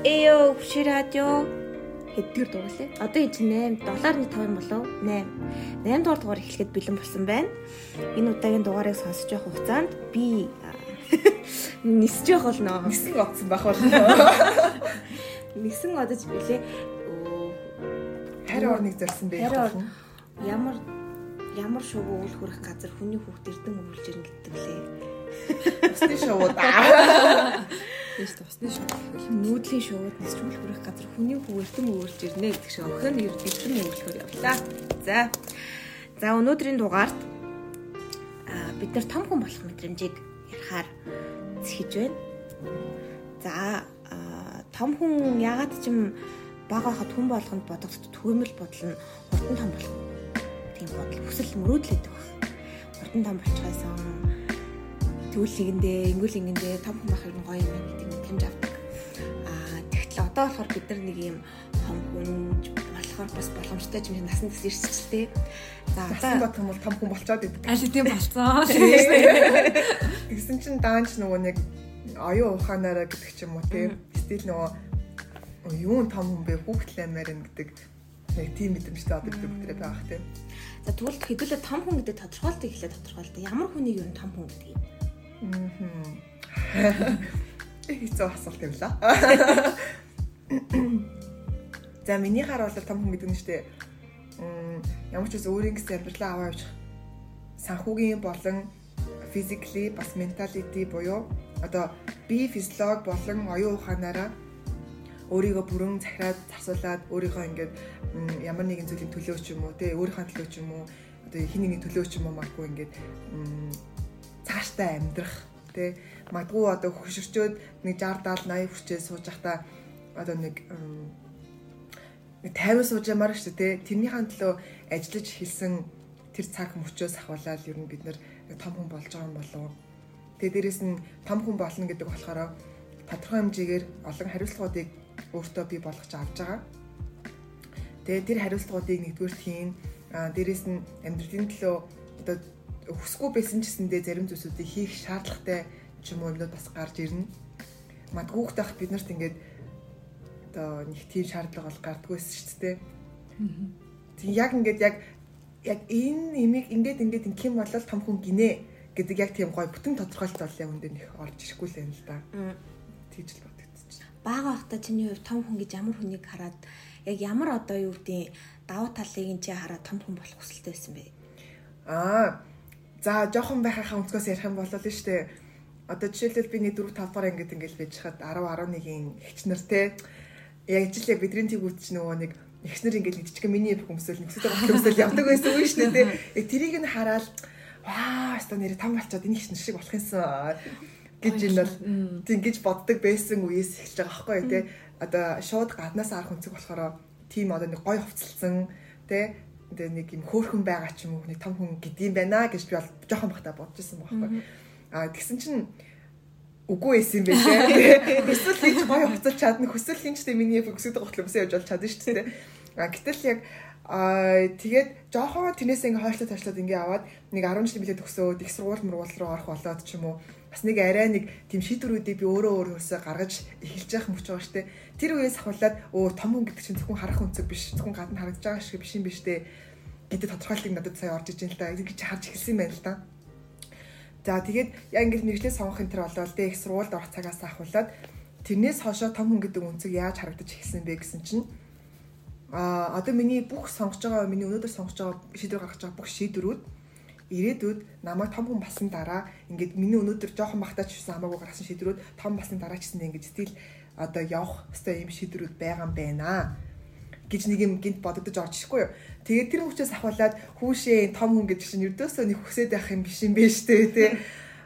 Эё чи радио хэдгээр дугуулээ. Одоо энэ чинь 8 7.5 болов 8. 8 дугаар дугаар эхлэхэд бэлэн болсон байна. Энэ удаагийн дугаарыг сонсож явах хугацаанд би нисэж явах болно. Нисэн одсон байх болно. Нисэн одож билээ. Харин орныг зорьсон байх болно. Ямар ямар шувуу үл хүрэх газар хүний хүүхд эрдэн өвлж ирнэ гэдэг лээ. Усны шувууд аа. Тэгэж тусны шууд нүүдлийн шууд нэсрүүл хүрэх газар хүний эрдэм өөрж ирнэ гэдэг шиг өхөн эрдэм өөрлөхөр явлаа. За. За өнөөдрийн дугаард бид нар том хүн болох мэдрэмжийг ярихаар зэхэж байна. За том хүн ягаад ч юм бага хад хүн болгонд бодогдод төвөмөл бодол нь хурдан том болох. Тийм бодол хүсэл мөрөөдлөдөг баг. Хурдан том болчихоосоо тэгвэл нэгэндээ ингүүл ингэндээ том хүн байх юм гоё юм гэдэг мэдрэмж авдаг. Аа тэгтэл одоо болохоор бид нар нэг юм том хүн болохоор бас боломжтой юм насан дэс ирсэлтэй. За одоо бат юм бол том хүн болчоод идэг. Аль тийм болцсон. Тэгсэн чинь даанч нөгөө нэг оюун ухаанаараа гэдэг ч юм уу тийм стил нөгөө юу том хүн бэ хүүхдлээ мэрэн гэдэг яг тийм мэдрэмжтэй одоо бид бүгдээ байгаах тийм. За тэгвэл хэдүүлээ том хүн гэдэг тодорхойлтыг хэлээ тодорхойлтоо. Ямар хүнийг юу том хүн гэдэг юм? Аа. Хэцүү асуулт юм лаа. За миний хар бол том хүн гэдэг нь шүү дээ. Ямар ч үс өөрийн гэсэн амьдралаа аваа явж санхүүгийн болон physically бас mentality буюу одоо бие физиолог болон оюун ухаанаараа өөрийгөө бүрэн захираад зарсуулаад өөрийгөө ингээд ямар нэгэн зүйлийн төлөө ч юм уу те өөрийнхөө төлөө ч юм уу одоо хин нэгний төлөө ч юм уу магадгүй ингээд цааштай амьдрах те магадгүй одоо хөшөрчөөд нэг 60 70 80 хүрчээ сууж байхдаа одоо нэг нэг 50 сууж ямаар шүү те тэрнийхэн төлөө ажиллаж хэлсэн тэр цаг мөчөөс ахвалаад ер нь бид нэр том хүн болж байгаа юм болов. Тэгээ дээрэс нь том хүн болно гэдэг болохоор тодорхой хэмжээгээр олон хариуцлагуудыг өөртөө бий болгож авч байгаа. Тэгээ тэр хариуцлагуудыг нэгдүгээр хийн дээрэс нь амьдралын төлөө одоо хүсгүй байсан ч гэсэндээ зарим зүйлсүүдийг хийх шаардлагатай ч юм уу юмнууд бас гарч ирнэ. Мадгүйх тах бид нарт ингээд одоо нэг тийм шаардлага бол гардггүйс шүү дээ. Тийм яг ингээд яг яг энэ имийг ингээд ингээд ингэм болол том хүн гинэ гэдэг яг тийм гой бүтэн тодорхойлт бол яг үндэ нэх орж ирэхгүй л юм л да. Тийж л бодогдчих. Бага байхдаа чиний хувьд том хүн гэж ямар хүнийг хараад яг ямар одоо юу гэдэг давуу талыг энэ чи хараад том хүн болох хүсэлтэй байсан бэ? Аа За жоохон байхаа өнцгөөс ярих юм бол шүү дээ. Одоо жишээлбэл би нэг 4 5 дахь ингээд ингээд байж хаад 10 11-ийн эгчнэр те. Яг жил яг бидний тэгүүт ч нөгөө нэг эгчнэр ингээд жижиг миний хүмүүсэл нэгсэд хүмүүсэл явдаг байсан үе шүү дээ. Яг тэрийг нь хараад ваа өстө нэр там болчоод энэ эгчнэр шиг болох юмсан гэж энэ бол тэгж боддог байсан үеэс эхэлж байгаа байхгүй те. Одоо шууд гаднаас арах өнцөг болохоор тийм одоо нэг гой хувцалсан те тэгээ нэг юм хөөхөн байгаа ч юм уу нэг том хүн гэдгийм байна гэж би бол жоохон бахта бодож ирсэн байхгүй. Аа тэгсэн чинь үгүй байсан юм байлээ. Эсвэл хийж гоё хуцалж чадна. Хүсэл хинчтэй миний фокусд готломсоо явж бол чадна шүү дээ. Аа гэтэл яг Аа тэгээд жоохон тэрнээс ингээ хойшлоо ташлаад ингээ аваад нэг 10 жил билээ төгсөөд их сургууль мургуул руу орох болоод ч юм уу бас нэг арай нэг тийм шийдвэрүүдийг би өөрөө өөрөөсөө гаргаж эхэлж явах мөч байгаа штэ. Тэр үеэс ахуулаад өө том хүн гэдэг чинь зөвхөн харах өнцөг биш зөвхөн гадна харагдаж байгаа шиг биш юм биш тэ гэдэг тодорхойлтыг надад сая орж иж ин л да гэж харж эхэлсэн байна л да за тэгээд яг ингээ мэрэгчлээ сонгох энэ төр болоод тэ их сургуульд орох цагаас ахуулаад тэрнээс хойшоо том хүн гэдэг өнцөг яаж харагдаж эхэлсэн бэ? гэсэн чинь а одоо миний бүх сонгож байгаа миний өнөөдөр сонгож байгаа шийдвэр гаргаж байгаа бүх шийдвэрүүд ирээдүйд намайг том хүн басан дараа ингээд миний өнөөдөр жоохон багтаач гэсэн хамаагүй гаргасан шийдвэрүүд том басан дараа ч гэсэн ингээд стил одоо явах хэвээр юм шийдвэрүүд байгаа юм байна гэж нэг юм гинт бодогдож орж ирэхгүй юу. Тэгээд тэр хүчээс ахвалаад хүүшээ том хүн гэж чинь ердөөсөө нэг хүсээд байх юм биш юм бэ штэ тий.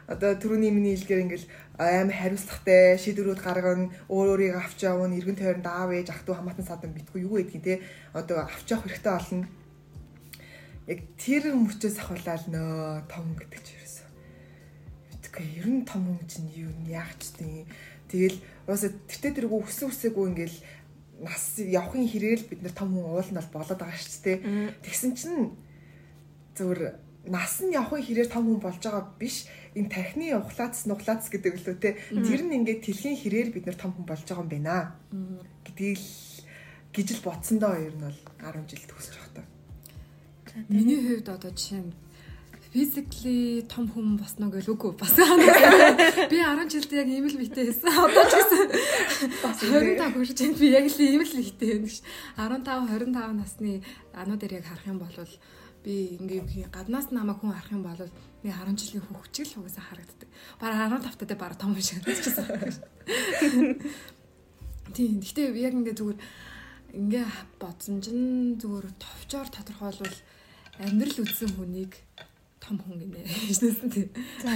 Одоо түрүүний миний хэлгээр ингээл аим хариуцлагатай шийдвэрүүд гаргана өөр өөрийгөө авч явна эргэн тойронд аав ээж ах トゥ хамаатан садан битгүй юу гэдгийг те одоо авч явах хэрэгтэй болно яг тэр мөчөөс ахуулаад нөө том гэдэг чи ерөөсөө. Битгүй ер нь том хүн чинь юу яах ч тийм. Тэгэл уусаа тэртээ тэргүй хүссэн хүсээгүй ингээл нас явахын хэрэгэл бид нар том хүн уулна бол болоод байгаа шүү дээ тэгсэн чинь зөвөр нас нь явахын хэрээр том хүн болж байгаа биш. Энэ тархины ухлаац нухлаац гэдэг лөө те. Тэр нь ингээд тэлхийн хэрээр бид нар том хүн болж байгаа юм байна. Гэдгийг гэж л бодсон доо ер нь бол 10 жил төгсөж байгаа та. Миний хувьд одоо жишээ нь physically том хүн босноо гэл үгүй бас би 10 жилд яг ийм л битээ байсан. Одоо ч гэсэн бас 25 хүрч байна. Би яг л ийм л битээ байна гэж. 15 25 насны ануу дээр яг харах юм бол би ингээ гаднаас намайг хүн харах юм бол би 10 жилийн хөвчл угаасаа харагддаг. Бараг 15 таа бараг том шиг харагдчихсан. Тийм. Гэтэ яг ингээ зүгээр ингээ бодсон чинь зүгээр товчоор тодорхойлвол амьдрал үтсэн хүнийг том хүн гинэ гэжсэн тийм. За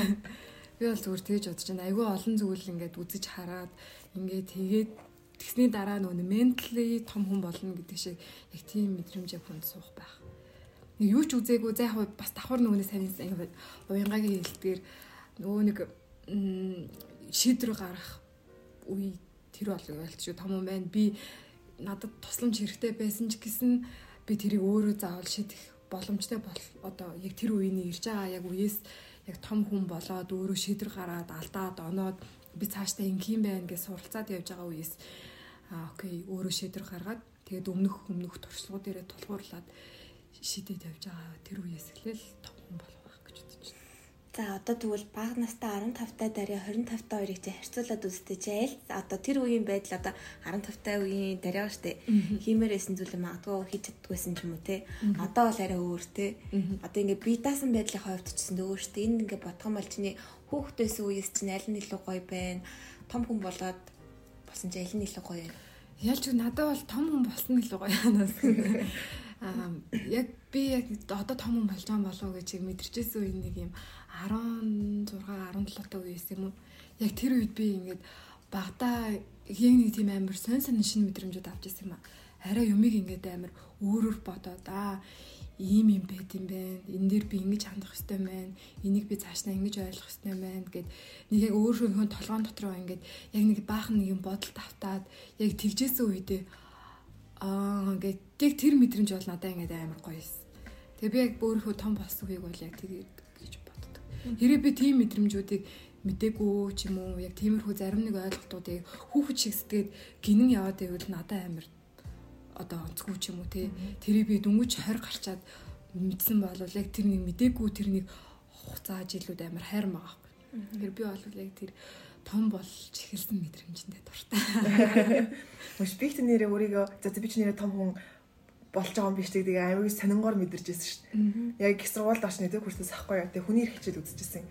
би бол зүгээр тэгж бодож байна. Айгүй олон зүйл ингээд үзэж хараад ингээд тэгээд тэгсний дараа нөгөө ментally том хүн болно гэдэг шиг яг тийм мэдрэмжээ хүнд суух байх. Нэг юу ч үзээгүй за яг бас давхар нөгөөний сайн ингээд уянгагийн хэлдгээр нөгөө нэг шийдвэр гарах үе тэр бол ялч шүү том юм байна. Би надад тусламж хэрэгтэй байсан ч гэсэн би тэрийг өөрөө заавал шийдэх боломжтой бол одоо яг тэр үеийн ирж байгаа яг үеэс яг том хүн болоод өөрөө шийдвэр гараад алдаад оноод би цаашдаа ингийн байна гэж суралцаад явж байгаа үеэс аа окей өөрөө шийдвэр гаргаад тэгээд өмнөх өмнөх туршлагууд дээрээ тулгуурлаад шийдээд явж байгаа тэр үеэс эхлээл том хүн болох За одоо тэгвэл баг настай 15 даруй 25 та хоёрыг чи харьцуулаад үзтээжээ л. Одоо тэр үеийн байдал одоо 15 та үеийн даруй штэ. Хиймээрсэн зүйл магадгүй хийж чаддгүйсэн ч юм уу те. Одоо бол арай өөр те. Одоо ингээ би даасан байдлын хувьд ч гэсэн өөр штэ. Энд ингээ юм бол чиний хүүхдээс үеэс чинь аль нь илүү гоё байна. Том хүн болоод болсон чи аль нь илүү гоё байна. Ялч надад бол том хүн болсон илүү гоё ханаас. Аа яг би яг одоо том хүн болж байгаа болов уу гэж мэдэрчээсэн үе нэг юм 16 17 та үеэс юм уу. Яг тэр үед би ингээд багада яг нэг тийм амар сонь сонь шин мэдрэмжүүд авч ирсэн юм а. Арай юмыг ингээд амар өөрөөр бодоод аа ийм юм байт юм байна. Энэ дээр би ингэж хандах хэрэгтэй байна. Энийг би цаашдаа ингэж ойлгох хэрэгтэй байна гэд нэг яг өөрийнхөө толгоон дотроо ингээд яг нэг баахан нэг юм бодолд автаад яг тэгжээсэн үедээ аа ингээд яг тэр мэдрэмж бол надад ингээд амар гоё юм. Тэгээ би яг өөрийнхөө том болсон үеиг бол яг тэр Хэрэг би тийм мэдрэмжүүдийг мдээгүй ч юм уу яг тиймэрхүү зарим нэг ойлголтуудыг хүүхэд шиг сэтгэгээд гинэн яваад байвал надад амар одоо онцгүй ч юм уу те тэрийг би дөнгөж 20 гарчаад мэдсэн бол яг тэр нэг мдээгүй тэр нэг хугацаа жилүүд амар хайр байгаа байхгүй. Тэр би бол яг тэр том болж эхэлсэн мэдрэмжтэй дуртай. Мөш бигт нэрээ өөрийгөө за би ч нэрээ том хүн болж байгаа юм биш гэдэг аймаг сонингоор мэдэрч байсан шүү дээ. Яг их сургуульд очны тэг курсээс ахгүй яа тэг хүний эрх хичээл үзчихсэн.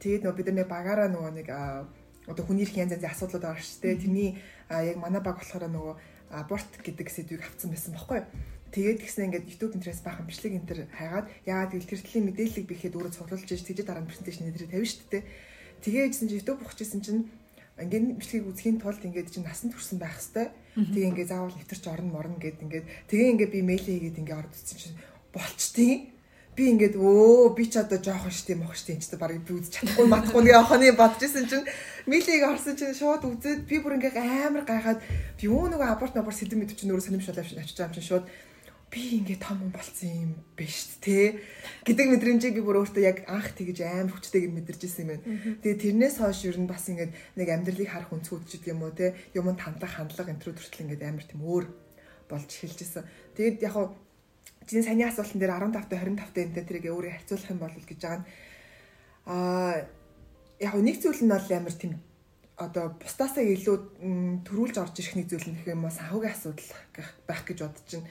Тэгээд нөгөө бид нар багаараа нөгөө нэг одоо хүний эрх янз янзын асуудлууд байгаа шүү дээ. Тэрний яг манай баг болохоор нөгөө аборт гэдэг сэдвийг авцсан байсан байхгүй юу? Тэгээд гисэн ингээд YouTube интерес баахан бичлэг энтер хайгаад яагаад гэвэл тэр төлийн мэдээллийг бихэд өөрөө цуглуулж иж тэгж дараа нь презентацийн нэрээр тавина шүү дээ. Тэгээд чинь YouTube ухчихсан чинь ингээд бичлэгийг үзхийн тулд ингээд чинь насан турсан байх хэвээр. Тэгээ ингээ заавал нэвтэрч орно морно гэд ингээд. Тэгээ ингээ би мэйл хийгээд ингээ орд утсан чинь болчтیں۔ Би ингээд өө би ч одоо жоохон штий мох штий ч барыг би үзэж чадахгүй матахгүй нэг охины бодчихсон чинь мэйлийг орсон чинь шууд үзээд би бүр ингээ амар гайхаад би юу нөгөө аборт аборт сэдэм мэд чинь өөрөө сонирмшуулаа авчиж байгаа юм чинь шууд би ингээд том хүн болсон юм биш те гэдэг мэдрэмжийг би бүр өөртөө яг анх тэгж амар хүчтэйг мэдэрч ирсэн юм байна. Тэгээ тэрнээс хойш ер нь бас ингээд нэг амьдралыг харах өнцгүүд ч гэдэг юм уу те юмд хандлах хандлага энэ төр төртөл ингээд амар тийм өөр болж эхэлж исэн. Тэгээд яг хуу чиний саний асуултан дээр 15 та 25 та энэ тэрийг өөрөө харьцуулах юм бол гэж байгаа нь аа яг нэг зүйл нь бол амар тийм одоо бусдаасаа илүү төрүүлж орж ирэх нэг зүйл нь гэх юм уу санхүүгийн асуудал байх гэж бодож байна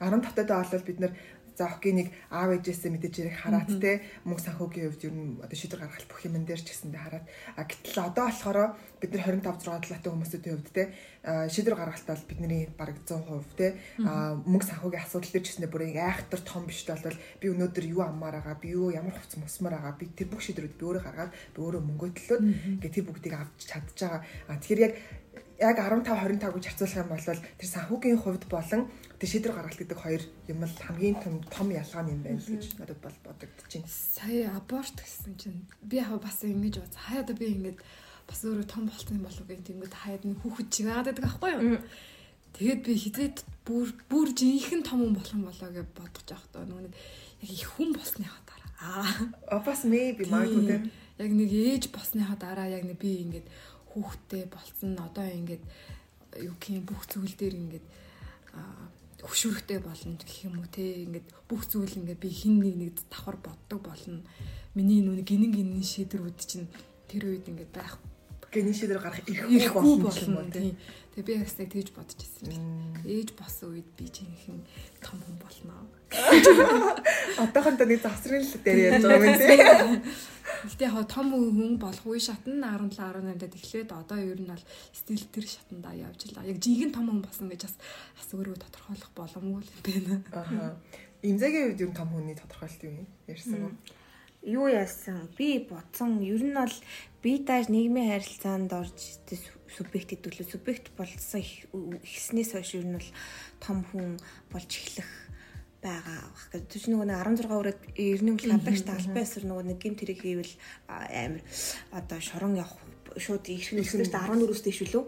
10 татадаа бол бид нар за хоккейник аав ээжээсээ мэдээж ярих хараад те мөнгө санхүүгийн хувьд ер нь одоо шийдвэр гаргах бүх юм дээр ч гэсэндээ хараад. А гэтэл одоо болохоор бид нар 25 6 талаатай хүмүүсийн хувьд те шийдвэр гаргалтаа бол бидний бараг 100% те мөнгө санхүүгийн асуудал дээр ч гэсэндээ бүр айхтар том биш бол би өнөөдөр юу аммаар байгаа би юу ямар хувц мусмаар байгаа би тэр бүх шийдвэрүүд би өөрөө гаргаад би өөрөө мөнгө төлөөд ингээ тэр бүгдийг авч чадж байгаа а тэгэхээр яг яг 15 25 гэж харьцуулах юм бол тэр санхүүгийн хувьд болон тэр шийдвэр гаргалт гэдэг хоёр юм л хамгийн том том ялгаа юм байна гэж надад бол бодогдож байна. Сая аборт гэсэн чинь би яг бас ингэж бод. Хаяада би ингэж бас өөрөө том болсон юм болов гэх тиймээ хаяад нэг хүүхэд чиг байгаад байдаг аахгүй юу? Тэгээд би хизээд бүр бүр жинхэнэ том хүн болох юм болоо гэж бодож байгаа хтаа. Нөгөө нэг яг их хүн болсныхаа дараа Аа бас maybe магадгүй. Яг нэг ээж босныхаа дараа яг нэг би ингээд хүүхдтэй болцсон одоо ингээд юу гэх юм бүх зүйл дээр ингээд хөшүүрхтэй болно гэх юм уу те. Ингээд бүх зүйл ингээд би хин нэг нэг давхар боддог болно. Миний нүг гинэн гинэн шийдвэрүүд чинь тэр үед ингээд байх гинэн шийдвэр гарах ирэхгүй болно тийм тэгээ би ястаа тэгж бодож ирсэн ээж босон үед би жинхэнэ том хүн болно одоохондоо нэг завсрын л дээр яаж байгаа юм тийм Гэтэ яг том хүн болох үе шатн 17 18-д эхлээд одоо ер нь бол стил тэр шатанда явж илаа. Яг жинхэнэ том хүн болсон гэж бас бас өөрөө тодорхойлох боломгүй л байна. Аа. Имзагийн үед ер нь том хүний тодорхойлт юм ярьсан уу? Юу яасан? Би бодсон. Ер нь бол би тааш нийгмийн харилцаанд орж субъект хэдүүлээ. Субъект болсон ихснээс хойш ер нь бол том хүн болж эхлэх байгаа бах гэж. Түш нөгөө 16 өрөөд эрнэг үл гадагш талбай эсэр нөгөө нэг гим тэрэг хийвэл амар одоо шорон явах шууд ирэх нь 14-өөс дээш үлээ.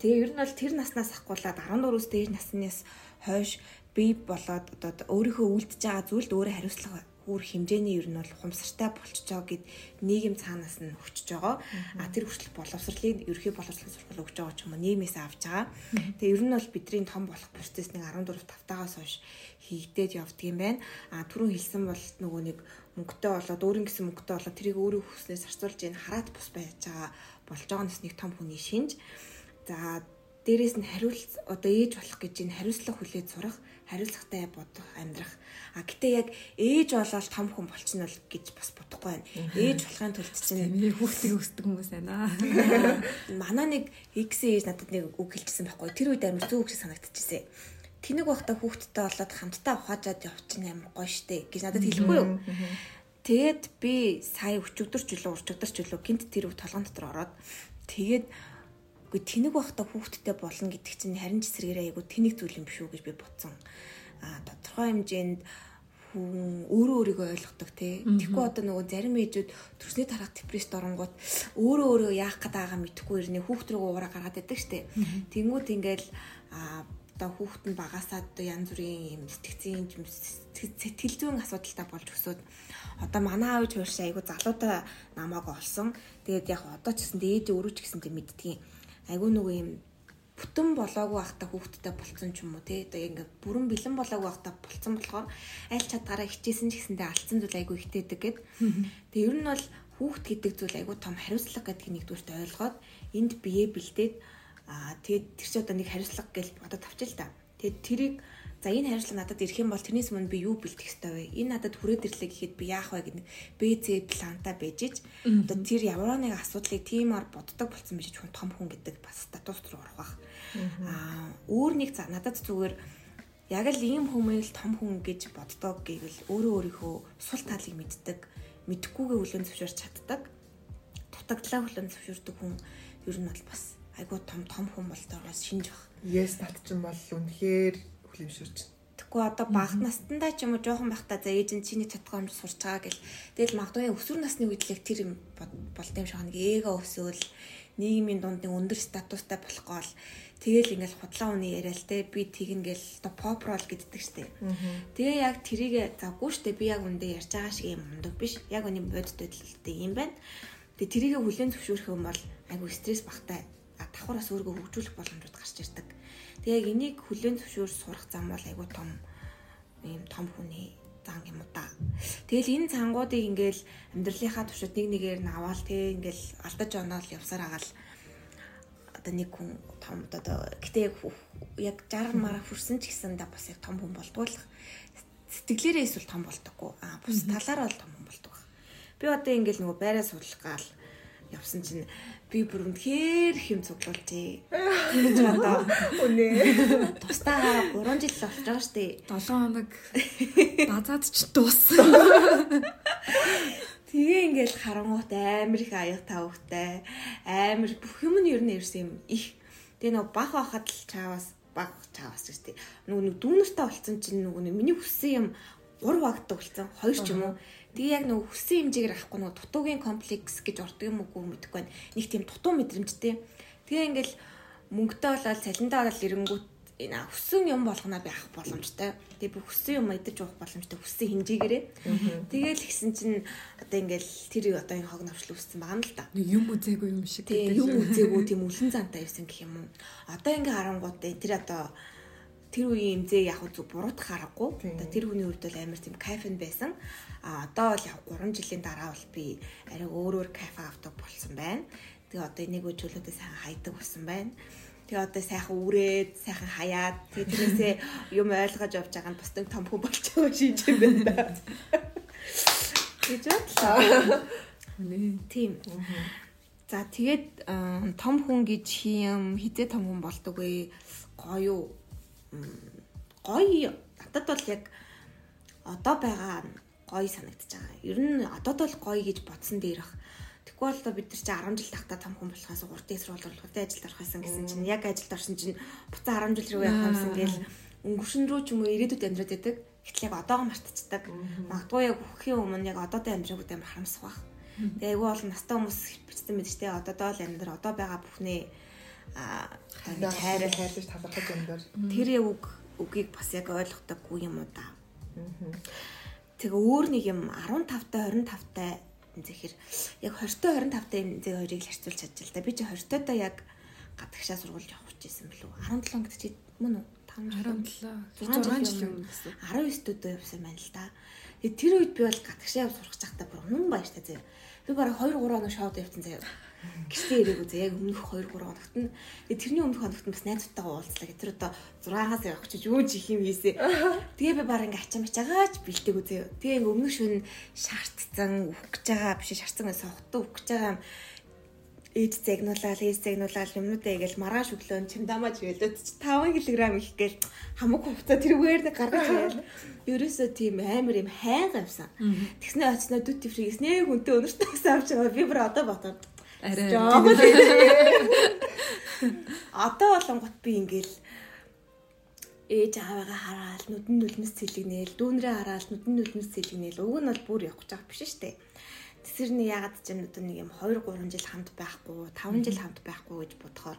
Тэгээ ер нь бол тэр наснаас ахгуулаад 14-өөс дээш наснаас хойш би болоод одоо өөрийнхөө үлдэж байгаа зүйлд өөрөө хариуцлага бүр хэмжээний ер нь бол хумсартай байгаа гэд нийгэм цаанаас нь өгчөж байгаа. А тэр хүртэл боловсролын ерхий боловсролын сургууль өгч байгаа ч юм уу нийгмээс авч байгаа. Тэгээ ер нь бол бидний том болох процесс нэг 14 тавтаагаас хойш хийгдээд явдгийм байна. А түрүүн хэлсэн бол нөгөө нэг мөнгөтэй болоод өөрийн гэсэн мөнгөтэй болоод тэрийг өөрөө хүснээс зарцуулж ийн хараат бус байж байгаа болж байгаа нь нэг том хүний шинж. За дээрэс нь хариулц одоо ээж болох гэж энэ хариуцлага хүлээж сурах, хариуцлагатай бодох, амьдрах. А гэтээ яг ээж болоод том хүн болчихно л гэж бас бодохгүй байна. Ээж болохын тулд чинь миний хүүхдийг өсдөг хүмүүс байна. Манай нэг X ээж надад нэг үг хэлчихсэн байхгүй. Тэр үед амар зөв үг шиг санагдчихжээ тэнэг байхдаа хүүхдтэй болоод хамтдаа ухаажаад явчихна амар гоё штэ гэж надад хэлэхгүй юу. Тэгээд би сая өчигдөр үлээ урчигдөр үлээ гинт тэр толгон дотор ороод тэгээд үгүй тэнэг байхдаа хүүхдтэй болно гэдэг чинь харин ч эсрэгээрээ айгу тэнэг зүйл юм биш үү гэж би бодсон. А тодорхой хэмжээнд хүн өөрөө өөрийгөө ойлгодог тий. Тэгэхгүй одоо нөгөө зарим ээжүүд төрсний тарах депресд оронгууд өөрөө өөрөө яах гээд байгаа мэдхгүй ирнэ хүүхд рүү уураа гаргаад байдаг штэ. Тэнгүүд ингээл а одоо хүүхэд нь багасаад одоо янз бүрийн юм сэтгцийн сэтгэл зүйн асуудалтай болж өсөөд одоо манай аав хуурш айгу залуудаа намааг олсон. Тэгээд яг одоо ч гэсэн ээж өөрөө ч гэсэн тийм мэддгийн айгу нөгөө юм бүтэн болоогүй байхдаа хүүхэдтэй болцсон ч юм уу тий одоо ингээд бүрэн бэлэн болоогүй байхдаа болцсон болохоор аль чадгаараа хичээсэн ч гэсэндээ алдсан зүйл айгу ихтэйдэг гэд. Тэгээ ер нь бол хүүхэд гэдэг зүйл айгу том хариуцлага гэдгийг нэгдүгürt ойлгоод энд бие бэлдээд Аа тэгээд тэр чи одоо нэг хариуцлага гэж бодоод авчил та. Тэгээд тэрийг за энэ хариуцлага надад ирэх юм бол тэрнээс өмнө би юу бэлтгэх ёстой вэ? Энэ надад хүрээд ирлээ гэхэд би яах вэ гэдэг БЦ планта байж ич. Одоо тэр ямар нэг асуудлыг тиймаар боддог болсон байж хүн том хүн гэдэг бас статус руу орох бах. Аа өөр нэг надад зүгээр яг л ийм хүмүүс том хүн гэж боддог гэвэл өөрөө өөрийнхөө сул талыг мэддэг, мэдхгүйгээ хүлэн зөвшөөрч чаддаг. Дутагдлаа хүлэн зөвшөөрдөг хүн ер нь бол бас айгуу том том хүн болтойгоос шинж баг. Yes нат чинь бол үнэхээр хүлэмжшүүрч. Тэгэхгүй одоо баг настандаа ч юм уу жоохон байхдаа за ээж нь чиний чадгаа юм сурч байгаа гэл. Тэгэл магадгүй өсвөр насны үед л тэр юм болд юм шиг нэг эго өсөөл нийгмийн дунд нэг өндөр статустай болох гол тэгэл ингээл худлаа үний яриа л те би тэгнэ гэл оо pop roll гэддэг штэ. Тэгээ яг тэрийг завгүй штэ би яг үндэ ярьж байгаа шиг юм ундаг биш. Яг үний бодит байдалтай юм байна. Тэгээ тэрийг хүлэн зөвшөөрөх юм бол айгу стресс багтай давхараас өөрийгөө хөгжүүлэх боломжууд гарч ирдэг. Тэгээ яг энийг хүлээн зөвшөөр сурах зам бол айгүй том ийм том хүний зан юм уу та. Тэгэл энэ цангуудыг ингээл амьдралынхаа туршид нэг нэгээр нь аваал тэгээ ингээл алдаж оноол явсаар агаал одоо нэг хүн том одоо гэтээ яг 60 мараа хүрсэн ч гэсэн да бас яг том хүн болдгойлох сэтгэлээрээ эсвэл том болдоггүй а бус талаар бол том хүн болдог. Би одоо ингээл нөгөө байраа судлах гал явсан чинь би бүр үнэхээр хэм цуглуулжээ. Гэж бодоо. Үнэ. Тустаа 3 жил болж байгаа штэ. 7 хоног базаад ч дууссан. Тэгээ ингээл харангуут амар их аяг тавхтай амар бүх юм нь ер нь ирсэн юм их. Тэгээ нөгөө бах байхад л чаавас баг чаавас штэ. Нөгөө нэг дүүнэртэй болцсон чинь нөгөө миний хүссэн юм 3 багтдаг болсон. 2 ч юм уу. Тэгээ яг нөгөө хүссэн хэмжээгээр авахгүй нөгөө дутуугийн комплекс гэж ордог юм уу мэдгүй байна. Нэг тийм дутуу мэдрэмжтэй. Тэгээ ингээл мөнгөтэй болоод цалинтай болоод ирэнгүүт энэ хүссэн юм болгоно би авах боломжтой. Тэгээ би хүссэн юм идэж уух боломжтой хүссэн хинжээгээрээ. Тэгээл гисэн чинь одоо ингээл тэр одоо энэ хог навшил үүссэн байгаа юм л да. Юм үзээгүй юм шиг Тэгээ юм үзээгүй тийм үлэн зантай байсан гэх юм уу. Одоо ингээ харангууд тэр одоо тэр үеийн имзээ яг зүг буруудах аргагүй. Одоо тэр хүний хувьд бол амар тийм кайфен байсан. А одоо бол яг 3 жилийн дараа бол би арай өөр өөр кайф авдаг болсон байна. Тэгээ одоо энийг өчөлөөдөө сайн хайдаг болсон байна. Тэгээ одоо сайхан үрээд, сайхан хаяад, тэгээ тэрнээсээ юм ойлгож явж байгаа нь нэг том хүн болж байгаа шинж юм байна да. Гэж бодлоо. Тийм. За тэгээд том хүн гэж хийм хизээ том хүн болдог вэ? Гоё юу? Гоё надад бол яг одоо байгаа гоё санагдаж байгаа. Ер нь одоо бол гоё гэж бодсон дээрх Тэгвэл бол бид нар чи 10 жил тахта том хүн болохоос урт эсрэг бол урт ажилд орох байсан гэсэн чинь яг ажилд орсон чинь буцаа 10 жил рүү явах юмсан гээл өнгөршин рүү ч юм уу ирээдүйд амьдраад байдаг. Гэтэл яг одоогоо мартчихдаг. Магадгүй яг өхийн өмнө яг одоотой амьдраагууд амар харамсах байх. Тэгээ айгүй бол настай хүмүүс бичсэн мэт ч тэ одоодоо л амьдр одоо байгаа бүхнээ аа хайрал хайрлаж талархаж амьдар. Тэр яг үг үгийг бас яг ойлгохдаггүй юм уу да. Тэгээ өөр нэг юм 15 та 25 та зэхэр яг 20-той 25-тай энэ зэг хоёрыг л харьцуулж чадж л да. Би чи 20-той та яг гадагшаа сургууль явах гэсэн бэлүү. 17 гэдэг чи мөн үү? 17 6 жил юм гэсэн. 19 төдөө явсан байна л да. Тэгээ тэр үед би бол гадагшаа яв сурах цагтаа бүр хүн баяртай заяа. Би бараг 2 3 хоног шоуд явсан заяа. Гэртээ ирээгүй зэ яг өмнөх 2 3 хоногт нь тэрний өмнөх хоногт нь бас найзтайгаа уулзлаа. Тэр одоо 6-аас явах гэж юу ч их юм хийсэ. Тэгээ би бараг ингээ ачаа мачаагач бэлдээгүй зэ. Тэгээ ингээ өмнөх шөнө шаардцсан үхэх гэж байгаа биш шаардцсан сохтоо үхэх гэж байгаа ээж загнуулаад ээж загнуулаад юмнуудаа ингээл маргааш өглөө чимдамаж гэлээд 5 кг их гээл хамаг хувцас тэрүүгээр нэг гаргаж байл. Ерөөсөө тийм амар юм хайгаа авсан. Тэгснэ очсноо дүт төвшигээс нэг үнтэй өнөртөө авсан авч байгаа. Би бүр одоо ботоод Арай. Одоо болонгот би ингээл ээж аавыгаа хараад нүдэн нүлмэс цэлэгнээл дүүнрээ хараад нүдэн нүлмэс цэлэгнээл уг нь бол бүр явах гэж байгаа биш шүү дээ. Тэсэрний ягаад ч юм одоо нэг юм 2 3 жил хамт байхгүй 5 жил хамт байхгүй гэж бодохоор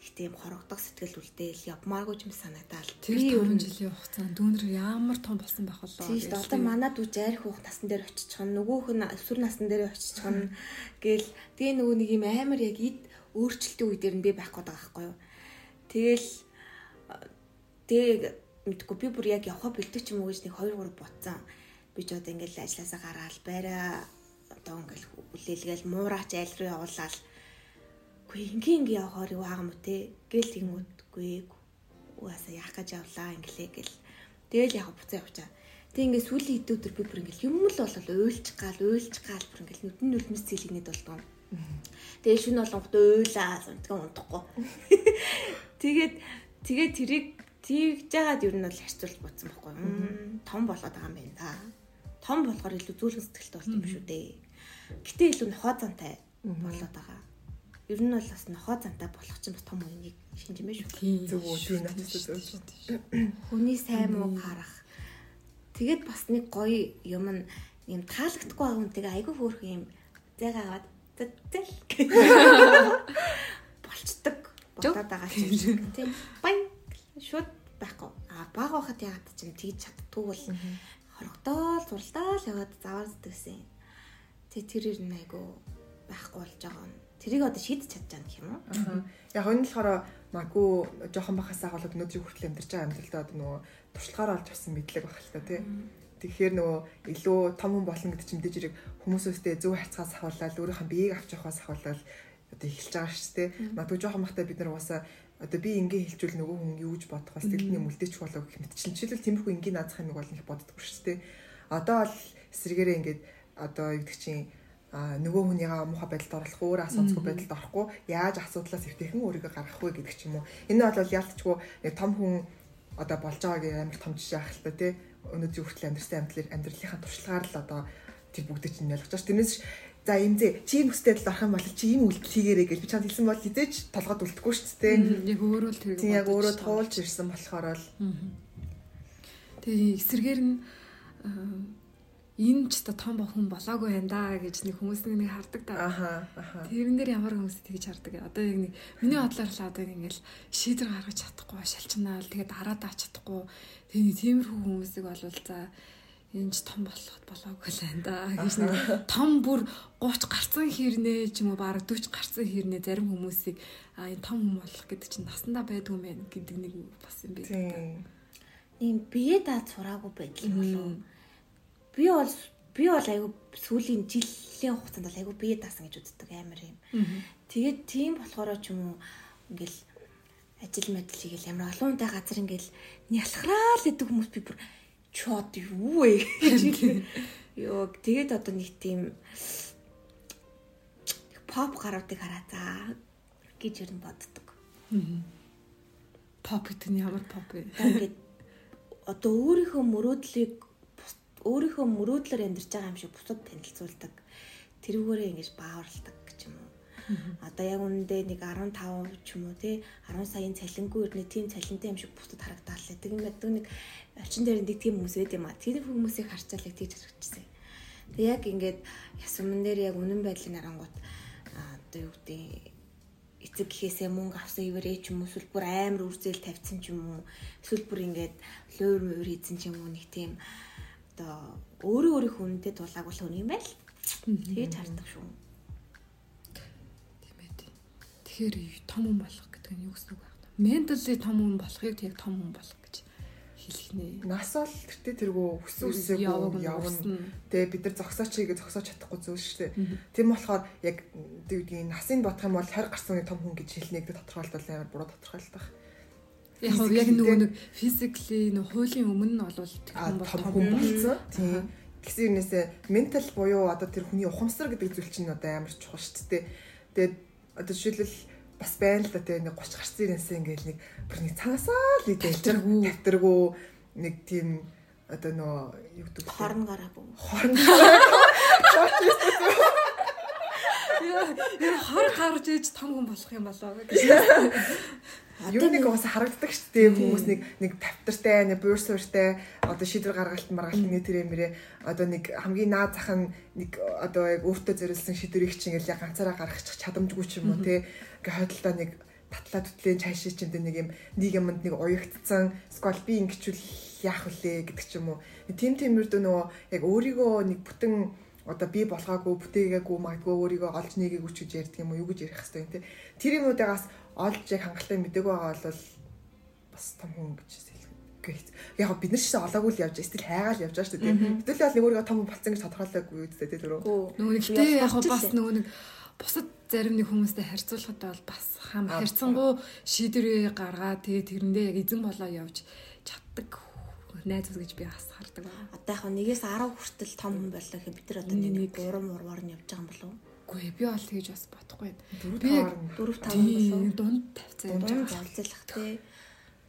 их тийм хорогдох сэтгэл үлдээл явмааргүй юм санагдаад тэр 4 жилийн хугацаанд дүүнэр ямар том болсон байх болоо. Тийм одоо манай дүү жаарих хүүхд насн дээр очичих нь нөгөөх нь өсвөр насн дээр очичих нь гээл тэгээ нөгөө нэг юм амар яг ид өөрчлөлтийн үе дээр нь би байх гээд байгаа байхгүй юу. Тэгэл тэгээ мэдгүй би бүр яг явах бэлдэх юм уу гэж нэг 2 3 бодсон. Би ч одоо ингээл ажилласаа гараал байраа одоо ингээл хүлээлгээл муураач айл руу явуулаад Үгүй ингийн ингийн явахаар юу юм те гэл тэнгүүдгүй угаасаа яах гэж явлаа инглээ гэл тэгэл яг буцаа явчаа. Тэг ингээд сүүлийн хэдүүдэр би бүр ингээд юм л болол уйлж гал уйлж гал бүр ингээд нүдэн нүлмэс цэлгнэд болдгоо. Тэгээ шүн болгонгот уйлаа зонтгоо унтахгүй. Тэгээд тэгээд тэрийг тэгж жагаад ер нь бол харьцуулж бодсон байхгүй. Том болоод байгаа юм байна да. Том болохоор илүү зөөлөн сэтгэлтэй болт юм шүү дээ. Гэтэ илүү нохоо зантай болоод байгаа ер нь бол бас нохоо зантай болох чинь бас том үеийг шинж юм шүү. Зөв үү тийм надад Хүний сайн муу харах. Тэгээд бас нэг гоё юм нь юм таалагдахгүй байгаа хүнтэйгээ айгүй хөөрх юм. Зайгаагаад зэтэл болцдог бодоод байгаа чинь тийм байн шууд байхгүй. А баг байхад яагаад ч юм тэгж чаддгүй бол хорогдоол зуралдаал яваад заваар зүтгсэн. Тэг тэр ер нь айгүй байхгүй болж байгаа юм Тэрийг одоо шийдэж байгаа гэх юм уу? Яг энэ болохоор маггүй жоохон бахасаа болоод өнөөдрийг хүртэл амьдарч байгаа амьдралдаа одоо нөгөө туршлагаараа олж авсан мэдлэг байх л та тий. Тэгэхээр нөгөө илүү том хүн болно гэдэг чинь мэдээж хэрэг хүмүүсөөстэй зөв харьцаас ахуулаад өөрийнхөө биеийг авч явахаас ахуулаад одоо эхэлж байгаа шүү дээ. Магадгүй жоохон бахтай бид нар угаасаа одоо би ингээ хэлжүүл нөгөө хүн юу гэж бодох бас тэгний мүлдээч болоо гэх мэт чинь жишээлбэл тиймэрхүү энгийн наазах юм бол их боддоггүй шүү дээ. Одоо л эсрэгээрээ ингээд одоо юу гэдэг чинь нөгөө хүнийгаа муухай байдалд оруулах өөр асууцгүй байдалд орохгүй яаж асуудлаас эвтэйхэн өөрийгөө гаргах вэ гэдэг ч юм уу. Энэ бол ялцчгүй нэг том хүн одоо болж байгааг амар том жишээ ах л та тий. Өнөөдрийн хүртэл амьдрсан амьдрал амьдралынхаа туршлагаар л одоо тэр бүгдийг чинь ялгаж байгаа. Тэрнээс за юм зэ чи юм хүстэй л орох юм бол чи ийм үйлдэл хийгээрэй гэж би чанд хэлсэн бол хизээч толгойд үлдэхгүй ш. Тий. Яг өөрөө л тэр. Яг өөрөө туулж ирсэн болохоор л. Тэгээ эсэргээр нь энэ ч та том хүн болоогүй байна да гэж нэг хүмүүс нэг хардаг та. Аха аха. Тэрэн дээр ямар хүмүүс тэгж хардаг. Одоо яг нэг миний бодлоор л одоо ингээл шийдвэр гаргаж чадахгүй шалчнаал тэгээд дараад аач чадахгүй тэгээд тиймэрхүү хүмүүсийг болвол за энэ ч том болоход болоогүй л байна да гэж нэг том бүр 30 гарцсан хэрнээ ч юм уу бараг 40 гарцсан хэрнээ зарим хүмүүсийг а энэ том хүн болох гэдэг чинь насандаа байдгүй юм байна гэдэг нэг бас юм байна. Тийм. ийм бие даад сураагүй байдал болов. Би бол би бол айгүй сүүлийн жилийн хугацаанд бол айгүй бие даасан гэж үздэг амар юм. Тэгээд тийм болохоор ч юм уу ингээл ажил мэдл хийгээл ямар олон хүнтэй газар ингээл нялхраал гэдэг хүмүүс би бүр чод юу вэ гэж. Йоо тэгээд одоо нэг тийм поп гаруудыг хараа за гэж ер нь боддог. Pop гэдэг нь ямар pop вэ? Ингээд одоо өөрийнхөө мөрөөдлийг өөрийнхөө мөрөөдлөөр амьдарч байгаа юм шиг бусад танилцуулдаг. Тэрүүгээрээ ингэж бааварладаг гэж юм уу. Одоо яг үнэндээ нэг 15 ч юм уу тий 10 саяын цалингүй ирнэ тийм цалинтай юм шиг бусдад харагдаад л гэдэг юм байдаг нэг орчин дээр нэг тийм хүмүүс байд юм а. Тэр хүмүүсийг харцаал яг тийж харагдчихсан. Тэг яг ингээд ясван дээр яг үнэн байдлын нарангууд аа, одоо юу гэдэг эцэг гэхээсээ мөнгө авсан ивэрээ ч юм уу эсвэл бүр амар үрзэл тавьсан ч юм уу эсвэл бүр ингээд луур муур хийсэн ч юм уу нэг тийм одоо өөрөө өөрийнхөө үнэтэй дуулаагүй л хүн юм байл. Тэгэж хардаг шүү. Тийм ээ. Тэгэхээр том хүн болох гэдэг нь юу гэсэн үг байна? Ментали том хүн болохыг тэг том хүн болох гэж хэлэх нэ. Нас бол тэртээ тэргөө өссөн өсөөгүй Явна. Тэгээ бид нар зогсооч хийгээ зогсоож чадахгүй зүйл шүү дээ. Тийм болохоор яг үгдгийн насыг бодох юм бол 20 гарсан нэг том хүн гэж хэлнэ гэдэг тодорхойлолт амар буруу тодорхойлолт баг. Яг хөө яг нөгөө нэг физикли нөгөө хуулийн өмнө нь бол том хүн болсон. Тийм. Гэсэн юмнээсээ ментал буюу одоо тэр хүний ухамсар гэдэг зүйл чинь одоо амар чухал шүү дээ. Тэгээд одоо жишээлбэл бас байна л да тэгээ нэг 30 гарсан ирэнсээ ингээл нэг бүр нэг цаасаа л идэл Тавтаргүй. тавтаргүй нэг тийм одоо нөө юу гэдэг? Хорн гараагүй. хорн Яа хор гарч ээж том хүн болох юм болоо гэж. Юу нэг бас харагддаг шүү дээ. Хүмүүс нэг нэг тавтартай, нэг буур сууртай одоо шийдвэр гаргалт маргалт нэг тэр юмэрээ одоо нэг хамгийн наад зах нь нэг одоо яг өөртөө зориулсан шийдвэрийг чинь яг ганцаараа гаргачих чадамжгүй ч юм уу те. Ингээ хойдолтой нэг татлаа түтлийн чайшаа чинь нэг юм нэг юмд нэг уягдсан. Сквал би ингэчүүл яах вүлээ гэдэг ч юм уу. Тим тиймэрдөө нөгөө яг өөрийгөө нэг бүтэн одоо би болгоогүй бүтээгээгүй магадгүй өөрийгөө олж нэгээгүй ч гэж ярьдаг юм уу юу гэж ярих хэвтэй юм те. Тэр юмнуудаас олж яг хангалттай мдэггүй байгаа бол бас том хүн гэж хэлэх яг бид нар ч гэсэн олоогүй л явж стил хайгаал явж байгаа шүү дээ. Хэдүүлээ бол нэг өөрийгөө том хүн болсон гэж тодорхойлоогүй үү дээ түрүү. Нөгөө нэг тэ яг бас нөгөө нэг бусад зарим нэг хүмүүстэй харьцуулахад бол бас хам харьцангуй шийдвэрээ гаргаад тэгээ тэрэндээ яг эзэн болоо явж чаддаг найз гэж би бас хардаг байна. Одоо яг нэгээс 10 хүртэл том хүн боллоо гэхэд бид нар одоо Нэг- буруу мурмаар нь явж байгаа юм болов уу? Үгүй ээ, би бол тэгж бас бодохгүй Би- таар нь 4 5 болов дунд тавьцаа юм Дунд жаа. залзалах тий.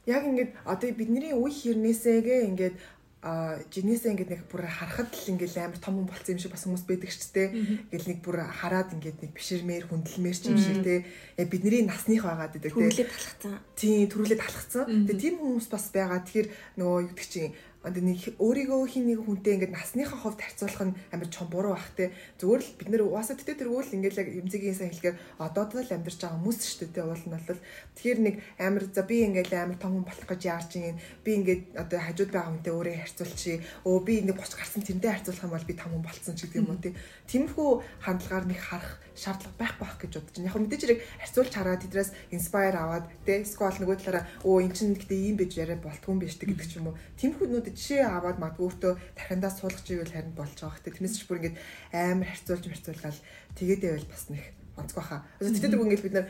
яг ингээд одоо бидний үе хэрнээсээгээ ингээд а жинээсээ ингээд нэг бүр харахад л ингээд амар том хүн болсон юм шиг бас хүмүүс байдаг ч тээ. Ингээд нэг бүр хараад ингээд нэг биширмээр хүндэлмээр ч юм шиг тээ. Яг бидний насных байгаад байдаг тээ. Хүнлээ талхацсан. Тийм төрүүлээд талхацсан. Тэгээ тийм хүмүүс бас байгаа. Тэгэхээр нөгөө юу гэдэг чинь нэг өөрийгөө хин нэг хүнтэй ингээд насныхаа хувьд харьцуулах нь амар чон буруу бах те. Зүгээр л бид нэр угаасаа тэтэ тэргүүл ингээд яг эмзэгийн сайн хэлэхээр одоо л амьдарч байгаа хүмүүс шүү дээ те уул нь бол. Тэгэхээр нэг амар за би ингээд амар том хүн болох гэж яарч ийн би ингээд одоо хажууд байгаа хүнтэй өөрөө харьцуулчих. Өө би нэг 30 гарсан тэрнтэй харьцуулах юм бол би том хүн болцсон ч гэдэг юм уу те. Тиймэрхүү хандлагаар нэг харах шаардлага байхгүй байх гэж бодож байна. Яг мэдээж хэрэг харьцуулж хараад тэдрээс инспайр аваад тэ скол нөгөө талаараа өө эн чинь гэдэг ийм байж яриа болтгүй юм биш тэ гэдэг ч юм уу. Тэмхүүнүүд жишээ аваад магадгүй өөртөө тархиндаа суулгах чивэл харин болж байгаа хэ. Тэрнээс ч бүр ингэж амар харьцуулж харьцуулаад тэгээд байвал бас нэг онцгой хаа. Тэгтээ дэргүй ингэж бид нар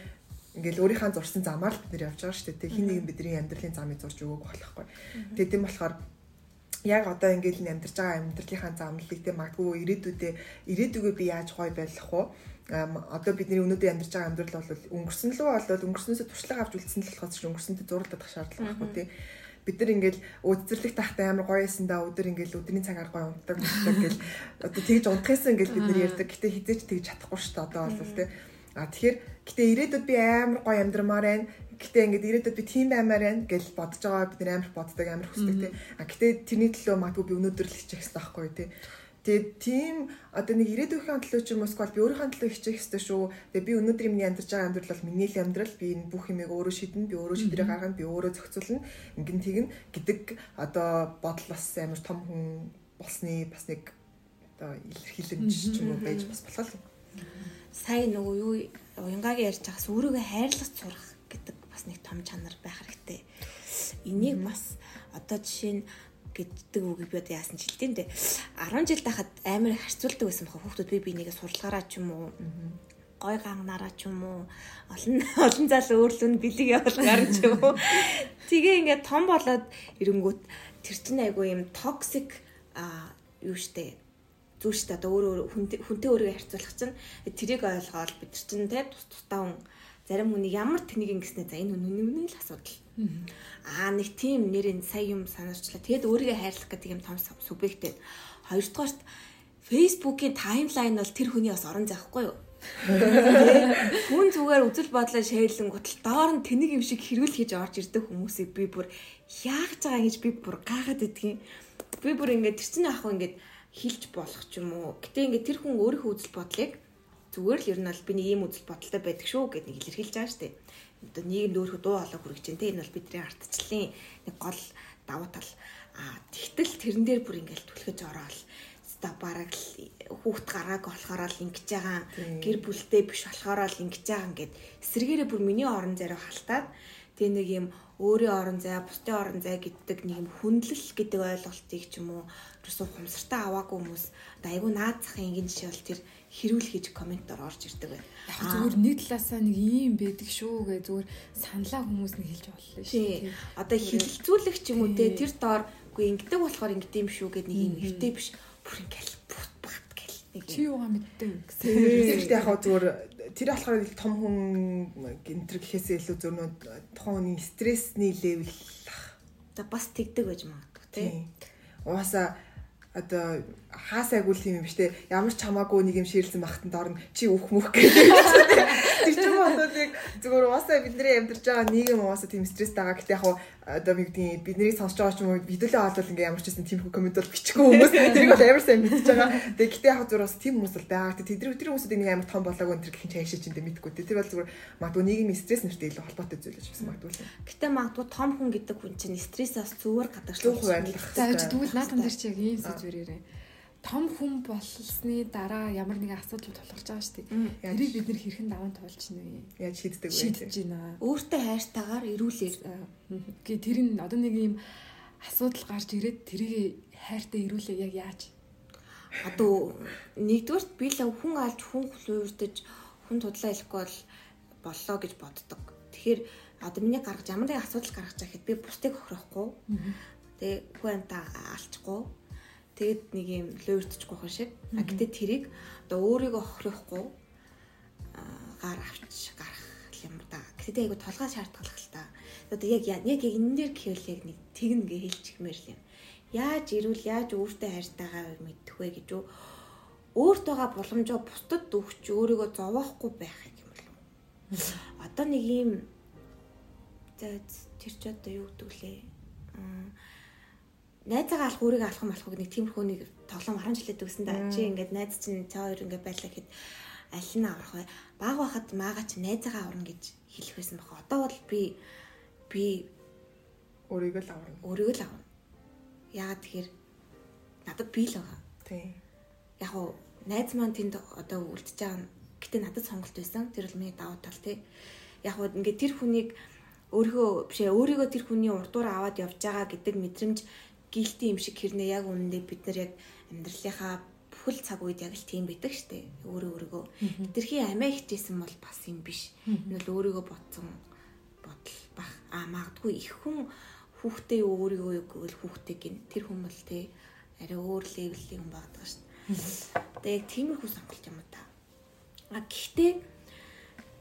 ингээл өөрийнхөө зурсан замаар л бид нар явж байгаа шүү дээ. Хин нэгэн бидний амьдралын замыг зурж өгөөг болохгүй. Тэгээд тийм болохоор яг одоо ингээд энэ амьдарч байгаа амьдралынхаа замлалыг те магадгүй ирээдүйдээ ирээдүгөө би яаж гой байх вэ? Одоо бидний өнөөдөр амьдарч байгаа амьдрал бол өнгөрсөн лөө болол өнгөрснөөсөө туршлага авч үлдсэн л болохоос ч өнгөрсөнтэй зурлах шаардлага байхгүй те бид нар ингээл өдцөрлөх тахтай амар гоё юмсан да. Өдөр ингээл өдрийн цагаар гоё унтдаг гэл. Одоо тэгж унтахсан ингээл бид нар ярьдаг. Гэтээ хизээч тэгж чадахгүй шүү дээ одоо бол те а тэгэхээр гэтээ ирээдүйд би амар гоё амьдрмаар байна. Гэтээ ингээд ирээдүйд би тийм баймаар байна гэж бодож байгаа. Бид нар амар боддог амар хүсдэг те а гэтээ тэрний төлөө магадгүй би өнөөдөр л хичих хэрэгтэй байхгүй те Тэгээд тийм одоо нэг ирээдүйнхээ төлөө ч юм уу сквал би өөрийнхөө төлөө хичээх хэрэгтэй шүү. Тэгээд би өнөөдөр миний амьдарч байгаа амьдрал бол миний л амьдрал. Би энэ бүх юмыг өөрөө шийднэ. Би өөрөө шийдрээ гаргана. Би өөрөө зохицуулна. Ингэн тэгнэ гэдэг одоо бодол бас амар том хүн болсны бас нэг одоо илэрхийлэмж ч юм уу байж бас болох юм. Сая нөгөө юу уянгагийн ярьж байгаас өөрийгөө хайрлах сурах гэдэг бас нэг том чанар байх хэрэгтэй. Энийг бас одоо жишээ нь гэдэг үгийг би одоо яасан жил тийм дээ 10 жил тахад амар харьцуулдаг байсан бохоо хүүхдүүд би бинийгээ сурлагаараа ч юм уу гой ганганараа ч юм уу олон олон зал өөрлөн бэлэг явуулгаар ч юм уу. Тэгээ ингээд том болоод ирэнгүүт тэр чинь айгүй юм токсик а юу штэ зүйл штэ одоо өөр хүнтэй өөрийгөө харьцуулах чинь тэрийг ойлгоод бид чинь те тус тустаа хүн зарим хүний ямар тэнийг ингэснэ за энэ хүн үнэн л асуудал Аа нэг тийм нэрийн сая юм санаарчлаа. Тэгэд өөрийгөө хайрлах гэдэг юм том субъекттэй. Хоёрдугаарт Facebook-ийн таймлайн бол тэр хүний бас орон зайхгүй юу? Хүн зүгээр үзэл бодлоо шеэрлэн гутал доор нь тэнийг юм шиг хэрүүл хийж орж ирдэг хүмүүсийг би бүр яагж байгаа гэж би бүр гаагаад идэгин. Би бүр ингээд тэр чинь ах ингээд хилж болох ч юм уу. Гэтэ ингээд тэр хүн өөрийнхөө үзэл бодлыг зүгээр л ер нь бол би нэг ийм үзэл бодолтой байдаг шүү гэд нэг илэрхийлж байгаа дээ одоо нийгэмд өөрөө дуу хоолой хүргэж чинь те. Энэ бол бидний ардчлалын нэг гол давуу тал. А тэгтэл тэрэн дээр бүр ингээл түлхэж ороод ста бараг л хүүхд гарааг болохоор л ингэж байгаа. Гэр бүлтэй биш болохоор л ингэж байгаа ингээд эсрэгээрээ бүр миний орон зайраа халтаад тэгээ нэг юм өөрийн орон зай, бусдын орон зай гэдэг нэг юм хүндлэл гэдэг ойлголтыг ч юм уу ерөөсөө хумсартаа аваагүй хүмүүс одоо айгүй наад захын ингэн жишээ бол тэр хэрүүл хийж комментоор орж ирдэг байна. Яг зүгээр нэг талаасаа нэг ийм байдаг шүү гэ зүгээр саналаа хүмүүс нэг хэлж боллоо шүү. Тийм. Одоо хилэлцүүлэх ч юм уу те тэр доор үгүй ингэдэг болохоор ингэдэм юм шүү гэд нэг юм эртээ биш бүр ингээл бут бат гэл нэг чи юугаа мэддэг гэсэн. Тэгэхдээ яг зүгээр тэр болохоор том хүн гинтер гэхээсээ илүү зөв нөө тухайн хүний стрессний левел за бас тэгдэг байж магадгүй тий. Угаасаа одоо хаасайгүй тийм юм биш те. Ямар ч хамаагүй нэг юм ширлсэн багтанд орно. Чи өөх мөх гэх тэр чинь бодоод яг зүгээр уусаа бидний амьдарч байгаа нийгэм уусаа тийм стресс байгаа. Гэхдээ яг одоо бидний бидний сонсож байгаа ч юм уу видеолээ олвол ингээ ямар ч гэсэн тийм комент бол бичихгүй хүмүүс тэрийг бол амар сайн мэдчихэж байгаа. Тэгээ гэхдээ яг зүгээр бас тийм хүмүүс бол байгаа. Тэд тэр тэр хүмүүсүүд нэг амар том болоог өнтер гэх юм чаашаа чинь мэдгүй. Тэр бол зүгээр магадгүй нийгмийн стресс нэртэй илүү холбоотой зүйл гэж бас магадгүй л гэхдээ магадгүй том хүн гэдэг хүн чинь стрессээс зүгээр гадагшлах за тэгвэл наадам дээр чи яг ийм зүйлээрээ том хүн болсны дараа ямар нэгэн асуудал тулгарч байгаа шүү дээ. Тэрийг бид нэр хэрхэн даван туулж нэ. Яаж шийддэг вэ? Шийдэж байна. Өөртөө хайртайгаар ирүүлээ. Гэ тэр нь одоо нэг юм асуудал гарч ирээд тэрийг хайртай ирүүлээ яг яаж? Одоо нэгдүгээрт би л хүн алж хүн хөлөөрдөж хүн тудлаа хэлэхгүй бол боллоо гэж боддог. Тэгэхээр одоо миний гаргаж ямар нэгэн асуудал гаргаж байгаа хэд би бусдыг хохирохгүй. Тэгээ хүн амтаа алчихгүй Тэгэд нэг юм луйртчихгүй хүн шиг. А гэтээ тэрийг одоо өөрийгөө хохирохгүй гар авч гарах юм да. Гэтээ айгу толгой шаардлагатай л та. Одоо яг яг яг энэ дээр гэвэл яг нэг тэгнэ гэж хэлчихмээр л юм. Яаж ирүүл яаж өөртөө хайртайгаа мэдэх вэ гэж үү? Өөрт байгаа боломжоо бусдад өгч өөрийгөө зовоохгүй байх юм болов. Одоо нэг юм тэр ч одоо юу гэдэг лээ найзаагаа алах өөрийгөө алах юм болохгүй нэг тиймэрхүү нэг тоглоом 10 жилээд өгсөн да. Чи ингээд найз чинь цаа хоёр ингээд байлаа гэхэд аль нь аврах вэ? Баг байхад маага чи найзаагаа аварна гэж хэлэх байсан баха. Одоо бол би би өөрийгөө л аварна. Өөрийгөө л аварна. Яагаад тэгэхээр надад би л байгаа. Тийм. Яг уу найз маань тэнд одоо үлдчихэж байгаа. Гэтэ надад сонголт байсан. Тэр бол миний давуу тал тий. Яг уу ингээд тэр хүнийг өөрийгөө бишээ өөрийгөө тэр хүний урдуур аваад явж байгаа гэдэг мэдрэмж гилти юм шиг хэрнээ яг үнэндээ бид нар яг амьдралынхаа бүхэл цаг үед яг л тийм байдаг штэ. Өөрөө өөрийгөө. Хитрхи амиа хичээсэн бол бас юм биш. Энэ бол өөрийгөө ботсон бодол бах. А магадгүй их хүн хүүхдээ өөрийгөө гэвэл хүүхдээ гин. Тэр хүн бол те арай өөр левелийн хүн байдаг штэ. Тэгээ яг тиймэрхүү сонголт юм та. А гэхдээ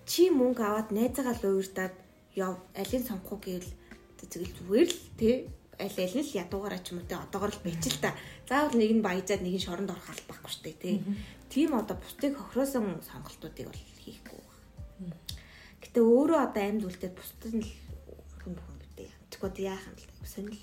чи мөнгө аваад найзаагаа л уурдаад яв. Алийг сонгох гэвэл тэгэл зүгээр л те аль аль нь л ядуугаараа ч юм уу те одоогор л байж л та. Заавал нэг нь баяжаад нэг нь шоронд орох албахгүй шүү дээ те. Тийм одоо бусдыг хохироосон сонголтуудыг бол хийхгүй байна. Гэтэ өөрөө одоо амьд үлдээд бусдад нь л хүн хүн битээ. Тэгвэл яах юм л сонил.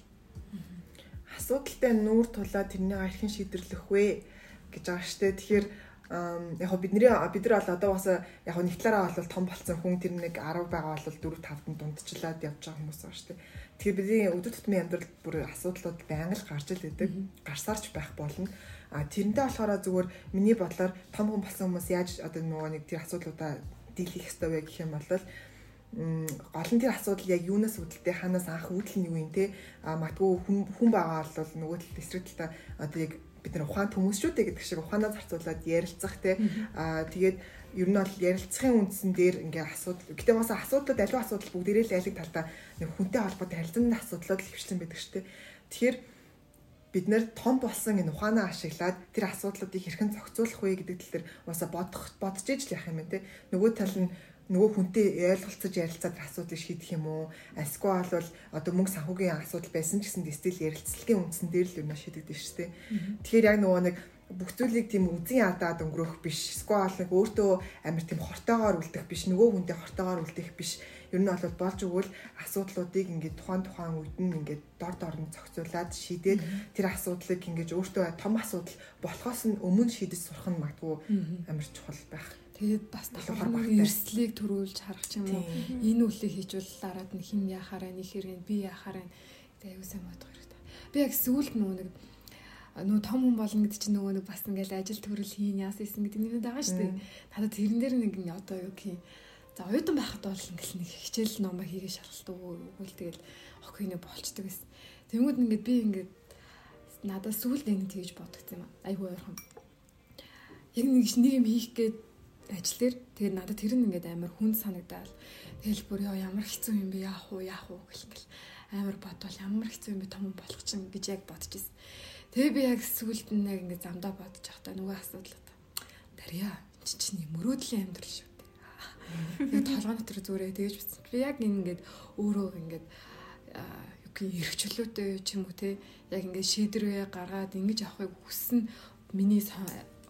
Асуудалтай нүүр тулаа тэрнийг архин шийдэрлэх вэ? гэж байгаа шүү дээ. Тэгэхээр яг хоо бидний бид нар бол одоо бас яг хоо нэг талаараа бол том болсон хүн тэр нэг 10 байгаа бол 4 5-д дундчлаад явж байгаа хүмүүс байгаа шүү дээ. Тэгэхээр бидний өдөр тутмын амьдралд бүр асуудлууд байнга л гарч ил байдаг. Гарсаарч байх болно. А тэрнтэй болохоор зүгээр миний бодлоор том хүн болсон хүмүүс яаж одоо нөгөө нэг тэр асуудлуудаа дийлэх ёстой вэ гэх юм бол гол нь тэр асуудал яг юунаас үүдэлтэй ханаас анх үүдэл нь юу юм те а магадгүй хүн хүн байгаа бол нөгөө тал эсрэг талаа одоо яг бид нар ухаан хүмүүс шүү дээ гэдэг шиг ухаанаа зарцуулаад ярилцах те. А тэгээд ер нь бол ярилцахын үндсэн дээр ингээ асуудал гэтээ бас асуудлууд аливаа асуудал бүгдээрээ л айлэг талдаа нэг хүнтэй холбоотой харилцааны асуудлууд л хөвчлэн байдаг шүү дээ тэгэхээр бид нэр том болсон энэ ухаанаа ашиглаад тэр асуудлуудыг хэрхэн зохицуулах вэ гэдэг тал дээр уусаа бодох бодож иж л яах юм бэ те. Нөгөө тал нь нөгөө хүнтэй ойлголцож ярилцаад асуудлыг шийдэх юм уу? Асква бол одоо мөнгө санхүүгийн асуудал байсан ч гэсэн дистил ярилцлагын үндсэн дээр л юм шийдэгдэж шүү дээ. Тэгэхээр яг нөгөө нэг бүх зүйлийг тийм үзэн ядаад өнгөрөх биш. Сквал нэг өөртөө амар тийм хортоогоор үлдэх биш. Нөгөө хүнтэй хортоогоор үлдэх биш. Ер нь бол болж өгвөл асуудлуудыг ингээд тухайн тухайн үед нь ингээд дор дор нь зохицуулаад шийдээд тэр асуудлыг ингээд өөртөө том асуудал болохоос нь өмнө шийдэж сурах нь магадгүй амар чухал байх. Тэгээд бас давхар эрсдлийг төрүүлж харах ч юм уу. Энэ үлийг хийж бол дараад нь хин яхаараа нэг хэрэг би яхаараа аюу сайн бодох хэрэгтэй. Би яг сүүлд нөө нэг нөө том хүн болно гэдэг чинь нөгөө нэг бас ингээл ажил төрөл хийн яас исэн гэдэг нэг байгаа шүү дээ. Надад тэрэн дээр нэг одоо юу гэх юм. За оюутан байхад бол ингээл нэг хичээл ном хийгээ шалгалт өгөөл тэгэл хохины болчдөг гэсэн. Тэнгүүд ингээд би ингээд надад сүүлд ингэ тэгж бодгцсан юм. Айгүй ойрхон. Яг нэг нэг юм хийх гээд ажил дээр тэгээд надад тэр нь ингээд амар хүн санагдаал. Тэгэл бүр яа ямар хэцүү юм бэ яах уу яах уу гэл ингээл амар бодвол ямар хэцүү юм бэ том болох чинь гэж яг бодож ирсэн. Тэгээ би яг сүулт нь яг ингээд замдаа бодож явахдаа нөгөө асуудал дарья чи чинь мөрөөдлийн амьдрал шүү дээ. Яг толгой дотор зүрээ тэгэж битсэн. Би яг ингээд өөрөө ингээд юу гэх эрхчлөөтэй ч юм уу те яг ингээд шийдвэрээ гаргаад ингэж авахыг хүснэ миний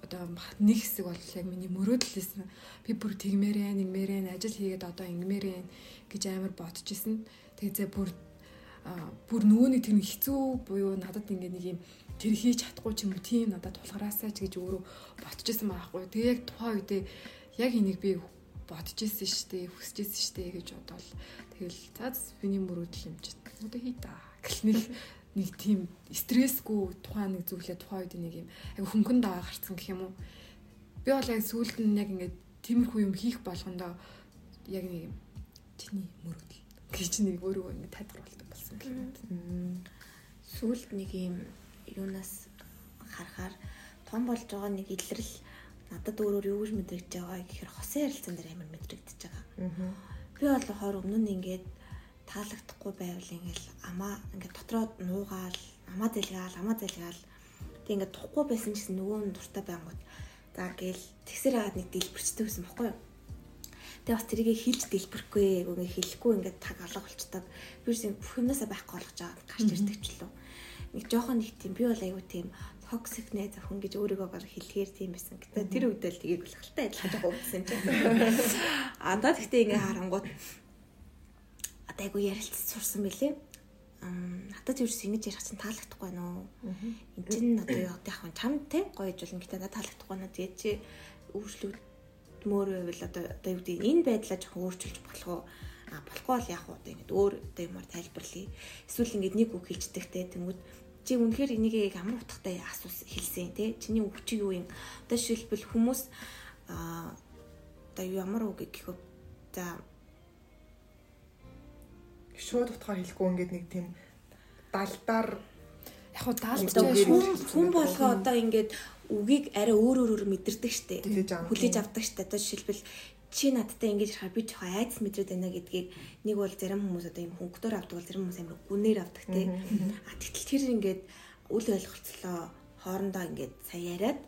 одоо нэг хэсэг бол яг миний мөрөөдөл байсан. Би бүр тэгмээрээ, нэгмээрээ ажил хийгээд одоо ингэмээрээ гэж амар бодож исэн. Тэгээ зэ бүр бүр нөгөөний тэр хэцүү буюу надад ингээ нэг юм тэр хийж чадахгүй ч юм уу тийм надад тулгараасаа ч гэж өөрөө ботчихсан байхгүй. Тэгээ яг тухайн үедээ яг энийг би бодож исэн шүү дээ, хүсэж исэн шүү дээ гэж бодвол тэгэл за миний мөрөөдөл юм чинь. Одоо хий та. Гэл нэг тийм стрессгүй тухайн нэг зүйлээ тухайн үед нэг юм айгу хөнгөн дагаа гарцсан гэх юм уу. Би бол яг сүүлд нь яг ингээд тиймэрхүү юм хийх болгондоо яг нэг юм чиний мөрөдөл гэж нэг өөрөө ингээд тайлбарлалт болсон гэх юм. Сүүлд нэг юм юунаас харахаар том болж байгаа нэг илрэл надад өөрөөр юу гэж мэдрэгдэж байгаа гэхээр хосын ярилцсан дээр амар мэдрэгдэж байгаа. Би бол хоор өмнө нь ингээд таалагдахгүй байвал ингээл амаа ингээд дотроо нуугаал амаа зэлгаал амаа зэлгаал тэг ингээд тухгүй байсан ч гэсэн нөгөө нь дуртай байнгут. За гээл тэгсэр хагаад нэг дэлбэрчтэй байсан бохгүй юу? Тэг бас тэрийг хилж дэлбэрэхгүй үгээ хэлэхгүй ингээд таг алга болчдаг би үсэн бүх юмнасаа байхгүй болгож байгаа. Гарч ирдэг ч лөө нэг жоохон нэг тийм би бол аюу тийм токсик нэ зөвхөн гэж өөрийгөө баг хэлэхээр тийм байсан. Гэтэ тэр үед л тгийг болохтой адилхан жоохон өвдсөн чинь. Андаа гэхдээ ингээ харангууд одоо айгу ярилцсан сурсан мөлий. Надад юу ч ингэж ярих чинь таалагдахгүй байна уу? Энд чинь одоо яг яг чам те гоё болно. Гэтэ надад таалагдахгүй байна. Тэгээд чи өөрчлөлтмөр байвал одоо одоо юу гэдэг энэ байдлаа жоохон өөрчилж болох уу? А болохгүй бол яг одоо ингэ өөр одоо юмар тайлбарлая. Эсвэл ингэ нэг үг хэлцдэгтэй тэнгүүд чи үнэхээр энийг яг амар утгатай асуус хэлсэн те чиний үг чи юу юм одоо шилбэл хүмүүс а одоо ямар үг гэх вэ за шууд утгаар хэлэхгүй ингээд нэг тийм далдаар яг хуу даалж хүн болгоо одоо ингээд үгийг арай өөр өөрөөр мэдэрдэг штэ. Хүлээж авдаг. Штэ. Одоо жишээлбэл чи надтай ингэж харахаар би жоохон айдас мэдрээд байна гэдгийг нэг бол зарим хүмүүс одоо юм хөнгөдөр авдаг бол зарим хүмүүс амар гүнээр авдаг те. А тэгтэл тэр ингээд үл ойлголцлоо. Хоорондоо ингээд сая яриад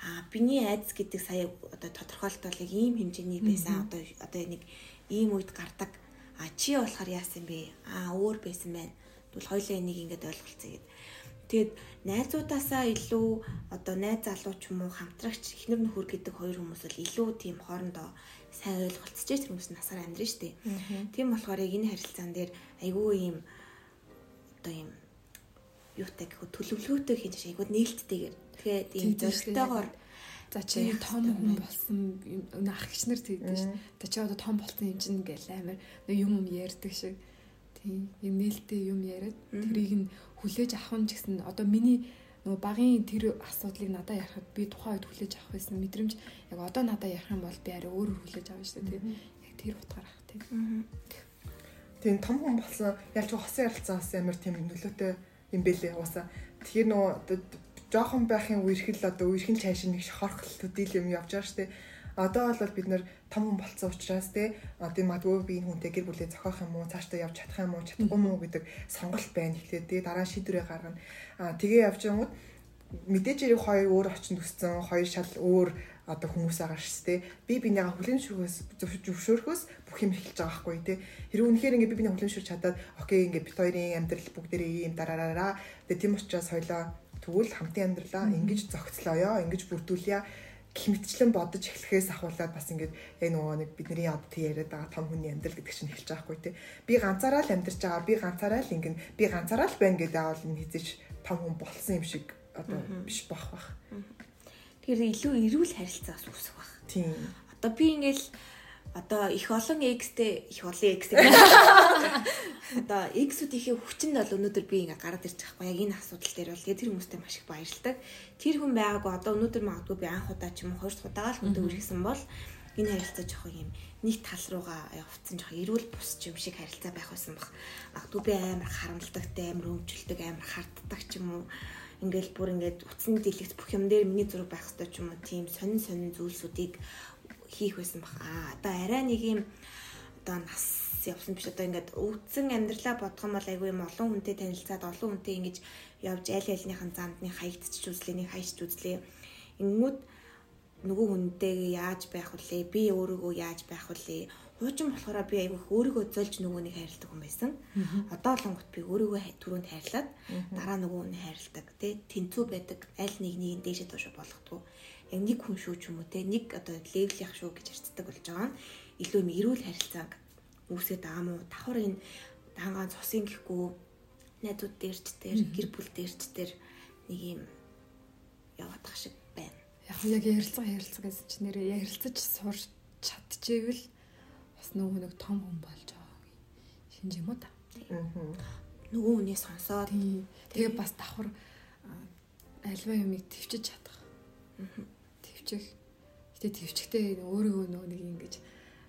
а биний айдас гэдэг сая одоо тодорхойлт бол яг ийм хэмжээний байсан одоо одоо нэг ийм үед гардаг А чи болохоор яасан бэ? А өөр байсан байна. Тэгвэл хоёлаа энийг ингээд ойлголцъё гэд. Тэгэд найзуудаасаа илүү одоо найз залуу ч юм уу хамтрагч эхнэр нөхөр гэдэг хоёр хүмүүс бол илүү тийм хоорондоо сайн ойлголцож тэр хүмүүс насаар амьдрын штэ. Тийм болохоор яг энэ харилцаан дээр айгүй юм одоо юм юутай гэх төлөвлөгөөтэй хийж айгүй нээлттэйгээр Тэгээд ийм зөрчилтэйгээр За чи том хүн болсон өнө ах гिच нар тэгдэж шүү. За чи одоо том болсон юм чинь ингээл амар юм юм ярьдаг шиг. Тийм. Юм нээлттэй юм яриад тэрийг нь хүлээж авах нь ч гэсэн одоо миний нөгөө багын тэр асуудлыг надад ярихад би тухайн үед хүлээж авах байсан мэдрэмж яг одоо надад ярих юм бол би арай өөр хүлээж авна шүү дээ. Яг тэр утгаар ах тийм. Тийм том хүн болсон ялч хосын ярилцсан бас амар тийм нөлөөтэй юм бэлээ уусаа. Тэгэхээр нөгөө жоохон байхын үерхэл одоо үерхэн цааш нэг шохорхол төдийл юм явж байгаа штеп. Одоо бол бид нэр том хүн болцсон учраас те одоо магадгүй би энэ хүнтэй гэр бүлээ зохиох юм уу цаашдаа явж чадах юм уу чадахгүй юм уу гэдэг сонголт байна гэхдээ тэгээ дараа шийдвэрээ гаргана. Аа тэгээ явж байгууд мэдээж хэрэг хоёр өөр очинд өссөн хоёр шал өөр одоо хүмүүс байгаа шүү дээ. Би бинийгаа хүлэн зөвшөөрөхөөс зөвшөөрөхөөс бүх юм эхэлж байгаа байхгүй тий. Хэрвээ үнэхээр ингээ би биний хүлэн зөвшөөрч чадаад окей ингээ бит хоёрын амьдрал бүгдээрээ ийм дараараа. Тэгээ тийм учраас хоёлаа Тэгвэл хамтын амьдралаа ингэж зохицлоё, ингэж бүрдүүлъя гэх мэтчлэн бодож эхлэхээс ахуулаад бас ингээд яг нөгөө нэг бидний одоо тий яриад байгаа том хүний амьдрал гэдэг чинь эхэлж байгаа хгүй тий. Би ганцаараа л амьдарч байгаа, би ганцаараа л ингэн би ганцаараа л байна гэдэг аавал энэ хизэж том хүн болсон юм шиг одоо биш бах бах. Тэгэхээр илүү эрүүл харилцаас үүсэх бах. Тийм. Одоо би ингээл одоо их олон X-тэй их олон X-тэй. Одоо X-үүдийнхээ хүчинд бол өнөөдөр би ингээ гараад байгаа байхгүй яг энэ асуудал дээр бол тэр хүмүүстэй маш их баярлалтай. Тэр хүн байгаагүй одоо өнөөдөр магадгүй би анх удаа ч юм уу хоёр дахь удаа л хүнтэй үргэлжсэн бол энэ харилцаа жоох юм нэг тал руугаа явцсан жоох эрүүл бус юм шиг харилцаа байх байсан баг. Магадгүй би амар харамлдагтай, амар өмчлөлдөг, амар харддаг ч юм уу. Ингээл бүр ингээд утасны дэлгэц бүх юм дээр миний зураг байх хэрэгтэй ч юм уу. Тийм сонин сонин зүйлсүүдийг хийх байсан баг. Аа одоо арай нэг юм одоо нас явсан биш одоо ингээд өвдсөн амьдралаа бодох юм бол айгүй юм олон хүнтэй танилцаад олон хүнтэй ингэж явж аль альныхын замдны хаягдчих үзлээ нэг хайж үзлээ. Ингүүд нөгөө хүнтэйгээ яаж байх вүлээ? Би өөрийгөө яаж байх вүлээ? Хуучин болохоор би айгүй өөрийгөө зөлж нөгөөнийг хайрладаг хүн байсан. Одоо олонгот би өөрийгөө түрүүнд хайрлаад дараа нөгөөнийг хайрладаг. Тэ тэнцүү байдаг. Аль нэг нэг дээшээ доош болгохгүй яг нэг хүн шүү ч юм уу те нэг одоо левелийнх шүү гэж ярьцдаг болж байгаа нь илүү юм эрүүл харилцааг үүсгээд байгаа мó давхар энэ дангаан цусын гэхгүй найзууд дээрч дээр гэр бүл дээрч дээр нэг юм яваадах шиг байна. Яг яг ярилцгаа ярилцгаа гэсэн чинь нэрээ ярилцаж сурч чадчихвэл бас нөгөө нэг том хүн болж байгаа шинж юм уу та. Нөгөө хүнээ сонсоод тэгээ бас давхар альва юмыг төвчж чадах. Аа төвчих. Гэтэ төвчгтэй өөрийгөө нөгөө нэг ингэж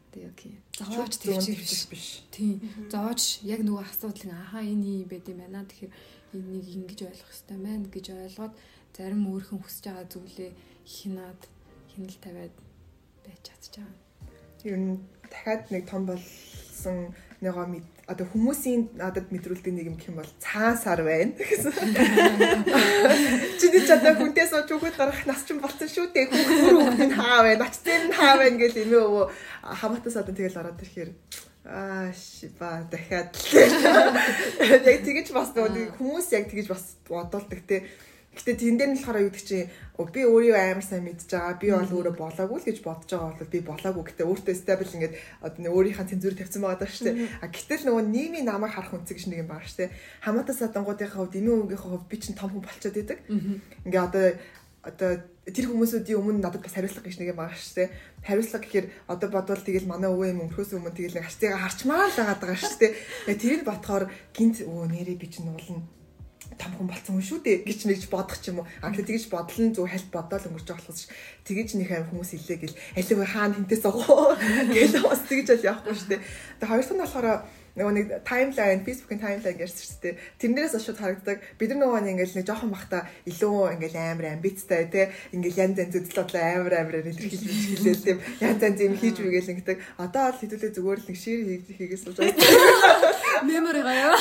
одоо яг зовоож төвчих биш. Тийм. Зовоож яг нөгөө асуудлын ахаа энэ юм байд юм байна. Тэгэхээр энийг ингэж ойлгох хэрэгтэй байна гэж ойлгоод зарим өөрхөн хүсэж байгаа зүйлээ хинаад хинэл тавиад байж чадчихаа. Ер нь дахиад нэг том болсон мэд одоо хүмүүсийн надад мэдрүүлдэг нэг юм гэх юм бол цаасаар байна гэсэн. Чиний ч одоо хүнтэй сууж хүүхэд гарах нас ч болсон шүү дээ. Хүүхэд нь хаа байна, ачтын нь хаа байна гэл эмээ өвөө хамаатаас одоо тэгэл ороод ирэхээр аа шиба дахиад яг тэгэж бас хүмүүс яг тэгэж бас бодолдог те Гэтэ тэн дээр нь болохоор юу гэдэг чинь би өөрийгөө амар сайн мэдж байгаа. Би бол өөрөө болоогүй л гэж бодож байгаа бол би болоогүй. Гэтэ өөртөө стабил ингээд одоо өөрийнхөө цензур тавьсан байгаа даа шүү дээ. А гэтэл нөгөө нийгмийн намайг харах үнцэг шиг нэг юм байгаа шүү дээ. Хамаатаа садангуудынхаа хувьд эмээ өвгийнхээ хувьд би чинь том хүн болчиход идэг. Ингээ одоо одоо тэр хүмүүсүүдийн өмнө надад бас хариуцлага гэж нэг юм байгаа шүү дээ. Хариуцлага гэхээр одоо бодвол тэгэл манай өвөө юм өмхөөс өмнө тэгэл нэг харцыгаа харчмаар л байгаа даа шүү дээ. Тэрийг ботхоор гинт өө нэрээ би чинь уулна том хүн болсон хүн шүү дээ гэж нэгж бодох ч юм уу. А тэгээд тэгж бодлон зөв хальт бодоол өнгөрч байгаа болохоос тэгж нэг аим хүмүүс илээ гэл алив хаана хинтээс агуу гэл бас тэгж бол явахгүй шүү дээ. Тэгээд хоёр дахь нь болохоор нөгөө нэг таймлайн Facebook-ийн таймлайн ярьсан шүү дээ. Тэрнээс шууд харагддаг. Бид нар нөгөө ингээл нэг жоохон бахта илүү ингээл амар амбицтай тий. Ингээл янз янз үзэл бодлоо амар амар илэрхийлж хэлээл тийм янз янз юм хийж мэгээл ингэдэг. Одоо бол хэдүүлээ зүгээр л нэг шир хийгээс сууж байгаа. Мемори гаяа.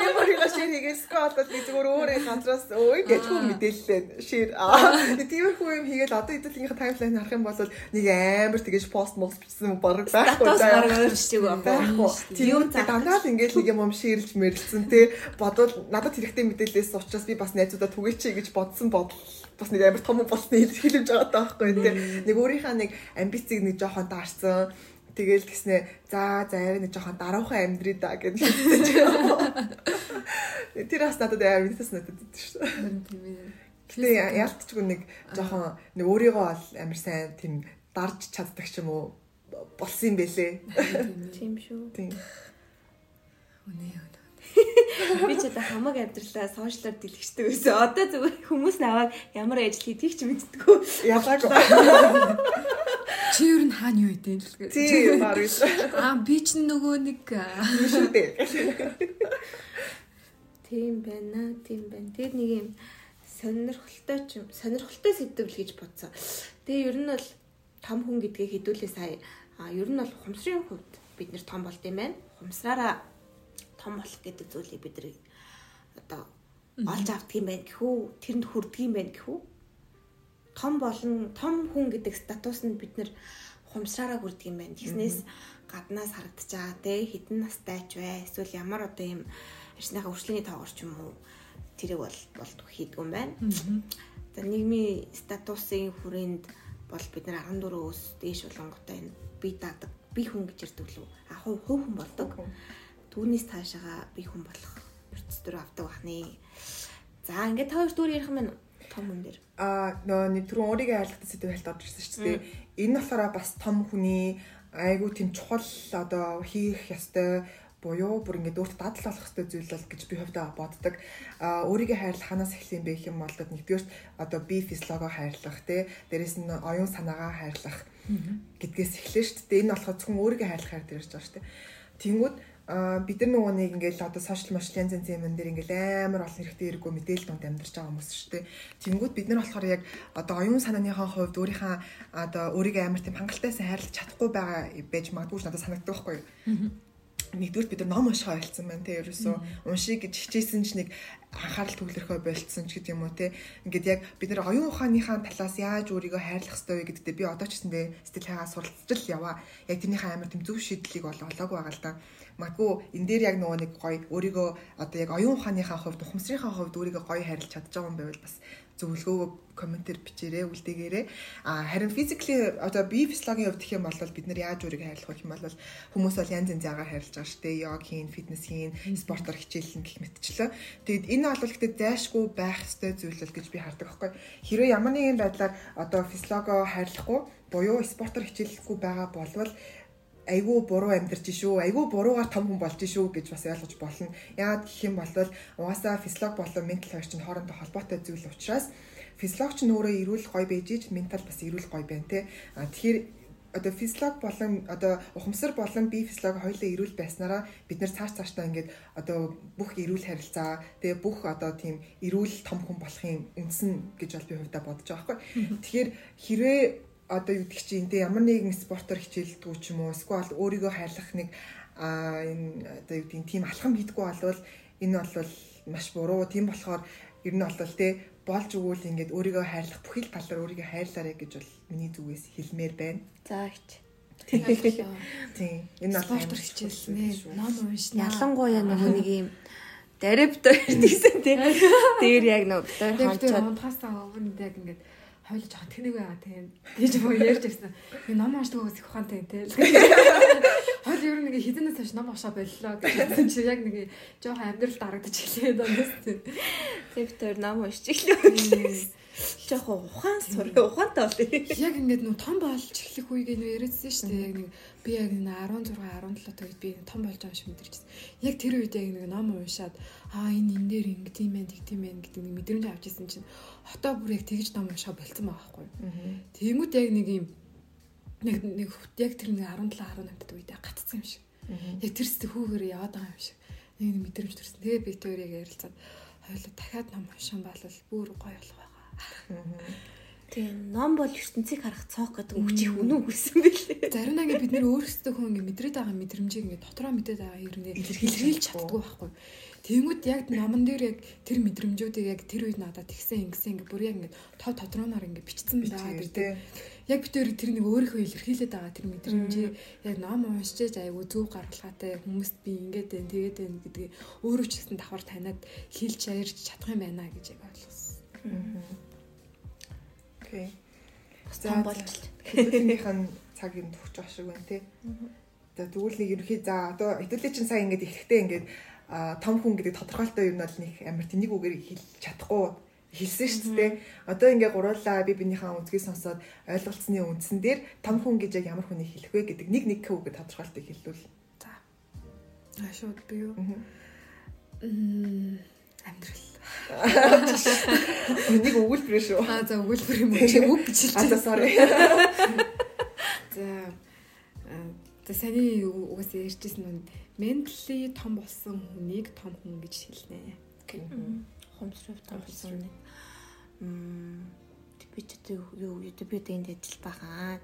Меморига шир хийгээс одоо би зүгээр өөрөө газраас өө гэж хүн мэдээллээ шир. Аа тиймэрхүү юм хийгээл одоо хэдүүлгийнхээ таймлайн харах юм бол нэг амар тэгэж пост мост бичсэн баг байхгүй. Статус өөр шиг байхгүй. Тийм дандаа л ингээд нэг юм ширлж мэрэлцэн те бодвол надад хэрэгтэй мэдээлэлээс учраас би бас найзуудаа түгээч гэж бодсон бодол бас нэг амар том болсны хэлж байгаа таахгүй те нэг өөрийнхөө нэг амбицийг нэг жоохон даарсан тэгэл гэснээ за за арай нэг жоохон даруухан амьдрий да гэж хэлсэн. Тэр бас надад амар мэдээс надад идэв шүү. Гэтэ яалтчгүй нэг жоохон нэг өөрийгөө бол амар сайн тийм дарж чаддаг ч юм уу болсон юм бэлээ. Тийм шүү. Тийм. Үнэ үнэ. Би ч одоо хамаг амьдралаа сошиалар дэлгэждэг байсан. Одоо зүгээр хүмүүс наваад ямар ажил хийдгийг ч мэддэггүй. Ялаагүй. Чи юу н хаана юу идэв л Тийм баг биш. Аа би ч нөгөө нэг Шүү дээ. Тийм байна, тийм байна. Тэгээд нэг юм сонирхолтой ч юм, сонирхолтой сэдв л гэж бодсон. Тэгээ ер нь бол том хүн гэдгээ хэдүүлээ сая. А ер нь бол ухамсарын хувьд бид нэр том болд юм байна. Ухамсараараа том болох гэдэг зүйлийг бид нар одоо олж авдаг юм байна гэхүү, тэрэнд хүрдэг юм байна гэхүү. Том болон том хүн гэдэг статус нь бид нар ухамсараараа хүрдэг юм байна. Тэгснээс гаднаас харагдчаа те хідэн настай ч вэ эсвэл ямар одоо юм арьсныхаа өршлөний тоогоор ч юм уу тэрийг бол болд хийдэг юм байна. За нийгмийн статусын хүрээнд бол бид нар 14 өөс дээш болонготой энэ би даадаг би хүн гэж ирдэг лүү. А хувь хувь хүн болдог. Түүнээс таашаага би хүн болох процесс төр авдаг бахны. За ингээд та хоёр дүүр ярих юм? Том хүн дээр. Аа нөө нэг түрүүн өөрийгөө ойлгохтой сэдв хэлт орж ирсэн шүү дээ. Энэ болохоор бас том хүний айгуу тийм чухал одоо хийх ёстой буюу бүр ингээд өөртөө дадал болох хэрэгтэй зүйл бол гэж би хувьдаа боддог. Аа өөрийгөө хайрлах ханаас эхлэх юм бэ гэх юм бол нэгдүгээр одоо би физиологоо хайрлах тий дээрэс нь оюун санаагаа хайрлах гэдгээс эхлэн шүү дээ. Энэ болохоор зөвхөн өөрийгөө хайрлах хайр дээр ирж байгаа шүү дээ. Тэнгүүд а бид нар нөгөө нэг ингээл одоо сошиал маш янз янзын юм дээр ингээл амар олон хэрэгтэй хэрэггүй мэдээлэл донд амьдарч байгаа хүмүүс шүү дээ. Тэнгүүд бид нар болохоор яг одоо оюун санааныхаа хувьд өөрийнхөө одоо өөрийгөө амар тийм хангалтайсан хайрлах чадахгүй байгаа байж магадгүй ч надад санагддаг байхгүй юу? Нэгдүгээр бид нар ном унших ойлцсон байна те ерөөсөө. Уншиг гэж хичээсэн ч нэг анхаарал төвлөрөхөө болцсон ч гэдэг юм уу те. Ингээд яг бид нар оюун ухааныхаа талаас яаж өөрийгөө хайрлах ёстой вэ гэдэгтээ би одоо ч гэсэндээ сэтгэл хайгаа суралцж л яваа. Яг тэрнийхээ амар тийм зөв шийдлийг бол олоогүй байгаа л да магадгүй энэ дээр яг нөгөө нэг гоё өөрийгөө одоо яг оюун ухааныхаа хувьд ухамсарынхаа хувьд өөрийгөө гоё байгаа юм байвал бас зөвлөгөө комментээр бичээрэй үлдээгээрэй. А харин физикли одоо бие физиологийн хувьд гэх юм бол бид нар яаж өөрийгөө хайрлах вэ гэх юм бол хүмүүс бол янз янз ягаар хайрлаж байгаа шүү дээ. Йог хийн, фитнес хийн, спортоор хичээлэн гэх мэтчлээ. Тэгэд энэ бол гэхдээ зайшгүй байх ёстой зүйл л гэж би хардаг байхгүй. Хэрвээ ямар нэгэн байдлаар одоо физиологоо хайрлахгүй буюу спортоор хичээлэхгүй байгаа болвол айгүй буруу амьдарч шүү. Айгүй буруугаар том хүн болж шүү гэж бас ойлгож болно. Яагаад гэх юм бол угаасаа физиолог болон ментал хоёр чинь хоорондоо холбоотой зүйл учраас физиолог ч нөөрэ эрүүл гой байж ич ментал бас эрүүл гой байна те. А тэгэхээр одоо физиолог болон одоо ухамсар болон бие физиолог хоёулаа эрүүл байснараа бид нэр цааш цаашдаа ингээд одоо бүх эрүүл харилцаа тэгээ бүх одоо тийм эрүүл том хүн болохын үндсэн гэж бол би хувьдаа бодож байгаа байхгүй. Тэгэхээр хэрвээ одоо юу гэдэг чинь тэ ямар нэгэн спортоор хичээлдэг ч юм уу эсвэл өөрийгөө хайрлах нэг а энэ одоо юу гэдэг тийм алхам хийдэггүй болвол энэ бол маш буруу. Тийм болохоор ер нь бол тэ болж өгвөл ингээд өөрийгөө хайрлах бүхий л талаар өөрийгөө хайрлаарэ гэж бол миний зүгээс хэлмээр байна. За их. Тийм. Энэ бол спортоор хичээлнэ. Ном уншна. Ялангуяа нөгөө нэг юм дарепто гэсэн тийм. Тэр яг нөгөө дээр хончоод хончоод унтахаас өмнө яг ингээд хойлож байгаа тэнэг байгаа тийм гэж боо ярьж ирсэн. Би ном уншдаг байгаас их ухаантай тийм. Хойл ер нь нэг хідэнээс хойш ном уншаа боллоо гэсэн чи яг нэг жоохон амьдрал дарагдаж эхлэе донос тийм. тэр ном уншиж эхлэв. Жохоо ухаан сур ухаантай бол. Яг ингээд нөө том болж эхлэх үеиг нөө яриадсэн шүү дээ. Яг нэг би яг нэг 16 17 тагд би том болж байгаа шиг мэдэрчсэн. Яг тэр үед яг нэг ном уншаад аа энэ энэ дээр ингэ тийм байх тийм байх гэдэг нэг мэдрэмж авч ирсэн чинь хотоо бүр яг тэгж ном уншаа болцсон байгаа байхгүй. Тэнгүүд яг нэг юм нэг нэг яг тэр нэг 17 18 тагд үед гатцсан юм шиг. Яг тэр сэтгэхүүгээр яваад байгаа юм шиг. Нэг мэдрэмж төрсэн. Тэгээ би тэр яг ярилцаад хойлоо дахиад ном уншсан бол бүр гоё болох Тийм ном бол ертөнцийг харах цоох гэдэг үгчийг үнэн хүссэн бэлээ. Зарим нэг бид нэр өөрсдөө хүн ингэ мэдрээд байгаа мэдрэмжийг ингэ дотроо мэдээд байгаа юм нэ илэрхийлж чаддгүй байхгүй. Тэнгүүд яг номон дээр яг тэр мэдрэмжүүдийг яг тэр үед надад тэгсэн ингэсэн ингэ бүр яг ингэ тав тодрооноор ингэ бичсэн байгаа гэдэг. Яг бид өөр тэр нэг өөрийнхөө илэрхийлээд байгаа тэр мэдрэмжийг яг ном уншиж айгу зөв гаргалгаатай хүмүүст би ингэж байна тэгээд байна гэдгийг өөрөө ч гэсэн давхар таниад хэлж ярьж чадах юм байна гэж яг ойлгосон. Окей. Том болж. Хэдүүлнийх нь цагийг төгч байгаа шиг байна тий. За тэгвэл нэг ерөхий за одоо хэдүүлээ чинь сайн ингэж эхэхтэй ингэж том хүн гэдэг тодорхойлолтоо юу нь бол нэг амар тэнийг үгээр хэлж чадахгүй хэлсэн шүү дээ. Одоо ингээ гуруулаа би бинийхээ үнцгийг сонсоод ойлголцсны үндсэн дээр том хүн гэж яг ямар хүнийг хэлэх вэ гэдэг нэг нэг үг тодорхойлтыг хэллүүл. За. Аа шууд би юу? Мм амьдрал. Энийг өгүүлбэр шүү. Аа за өгүүлбэр юм уу? Чи үг гэж хэлж байна. Sorry. За. За саний угаасаа ярьжсэн нь ментали том болсон хүнийг том хүн гэж хэлнэ. Хомсров том болсон нэг. Мм би ч юу юу би тэнд ажил байгаа.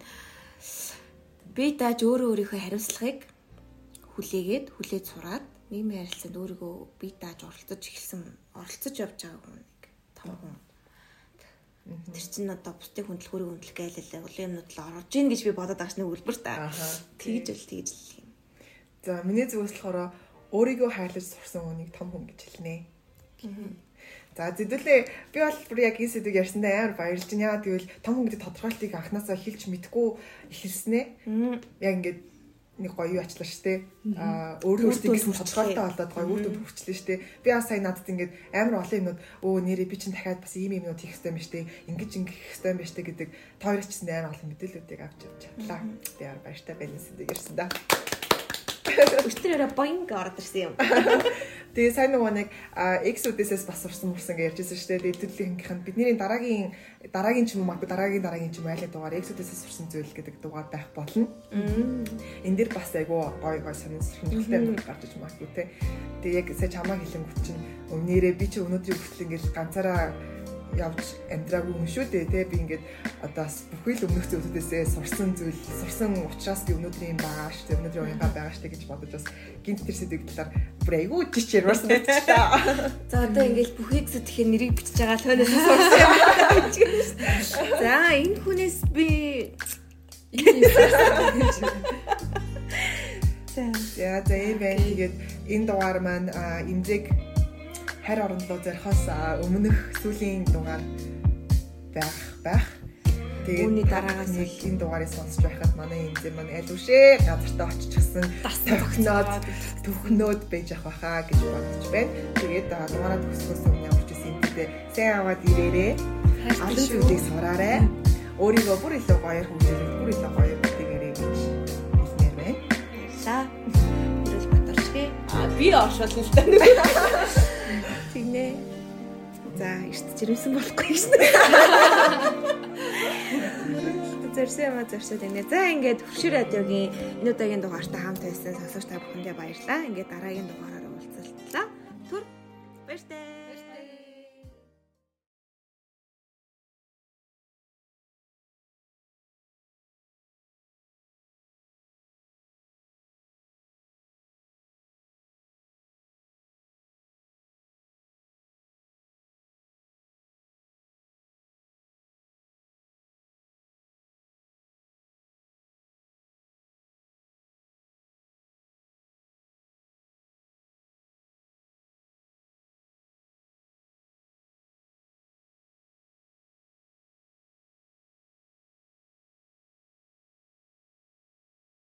Би дааж өөрөө өөрийнхөө хариуцлагыг хүлээгээд хүлээж сураад нийгмийн харилцаанд өөрийгөө би дааж оролцож эхэлсэн оролцож явж байгаа хүн нэг том хүн. Тэр чинь одоо бусдыг хөндлөхөөрийг хөндлөх гэлээ улын юмнууд л орж ийн гэж би бодоод байгаа шнэ үлбэр та. Тэгж л тэгж л юм. За миний зүгээс болохоор өөрийгөө хайрлаж сурсан хүнийг том хүн гэж хэлнэ. За зэдүүлээ би бол бүр яг энэ сэдвийг ярьсандаа амар баярлж байна. Яагаад гэвэл том хүн гэдэг тодорхойлтыг анханасаа хэлж мэдгүй эхэлснэ. Яг ингээд нэг гоё юу ачлаа штэ. Аа өөрөө өөртөө гэсэн тодорхойлолтой болоод гоё өөртөө хөвчлээ штэ. Би бас сая надад ингээд амар олон юмнууд өө нэрээ би чинь дахиад бас ийм юмнууд хийх хэрэгтэй юм штэ. Ингэж ингэх хэрэгтэй юм штэ гэдэг тойрч чинь амар олон мэдээллүүдийг авч явж чадлаа. Би баяртай байна гэсэн дээрсэн да. Өчтөрөөрөө боинг ороод ирсэн юм. Тэгээ сайн нөгөө нэг X үдээсээс бас урсан мурсан гэж ярьжсэн шүү дээ. Төдөлгийнхийнх нь бидний дараагийн дараагийн ч юм уу магадгүй дараагийн дараагийн ч юм айлаа дугаар X үдээсээс урсан зүйл гэдэг дугаар байх болно. Энд дэр бас айгу гой гой сонирхолтой юм гарч иж магадгүй те. Тэгээ яг сая чамаа хэлэнгүүт чинь өмнөрөө би чи өнөөдрийн хүртэл ингээл ганцаараа явж амьдраагүй юм шүү дээ тий би ингээд одоо бүхий л өмнөх зүйлүүдээсээ сурсан зүйл сурсан учраас би өнөөдөр юм байгаа шүү дээ өнөөдөр уянга байгаа шүү дээ гэж бодож бас гинт тэр сэдвийг талаар бүр айгүй жич ярмарсан байна. За одоо ингээд бүхийг зүтгэхээр нэрийг бичиж байгаа тойноос сурсан юм байна. За энэ хүнээс би За за ийм байна. Тэгээд энэ дугаар маань имзэг харь орондоо зорихоос өмнөх сүүлийн дугаар байх байх. Тэгээд үүний дараагаас энэ дугаарыг сонсч байхад манай энэ зэм маань аль үшээ газартаа оччихсан тохноод төхнөөд байж ах байхаа гэж бодож байна. Тэгээд дугаараа төгсгөөс өмнө ямар ч юм дэ сайн аваад ирээрээ. Олон зүйлийг сураарай. Өөрийгөө бүр илүү гоёор хөгжүүлэх, бүр илүү гоёор битгээрэй гэж хэлмээр байна. За. Ирэл батарчгүй. А би оршол л тань. Тэгнэ. За, эрт жирэмсэн болохгүй шнэ. Зэрсэн юм зэрсэд байна. За, ингээд Хөвшир радиогийн энэ удаагийн дугаартаа хамт байсан сонсогч та бүхэндээ баярлалаа. Ингээд дараагийн баяртай.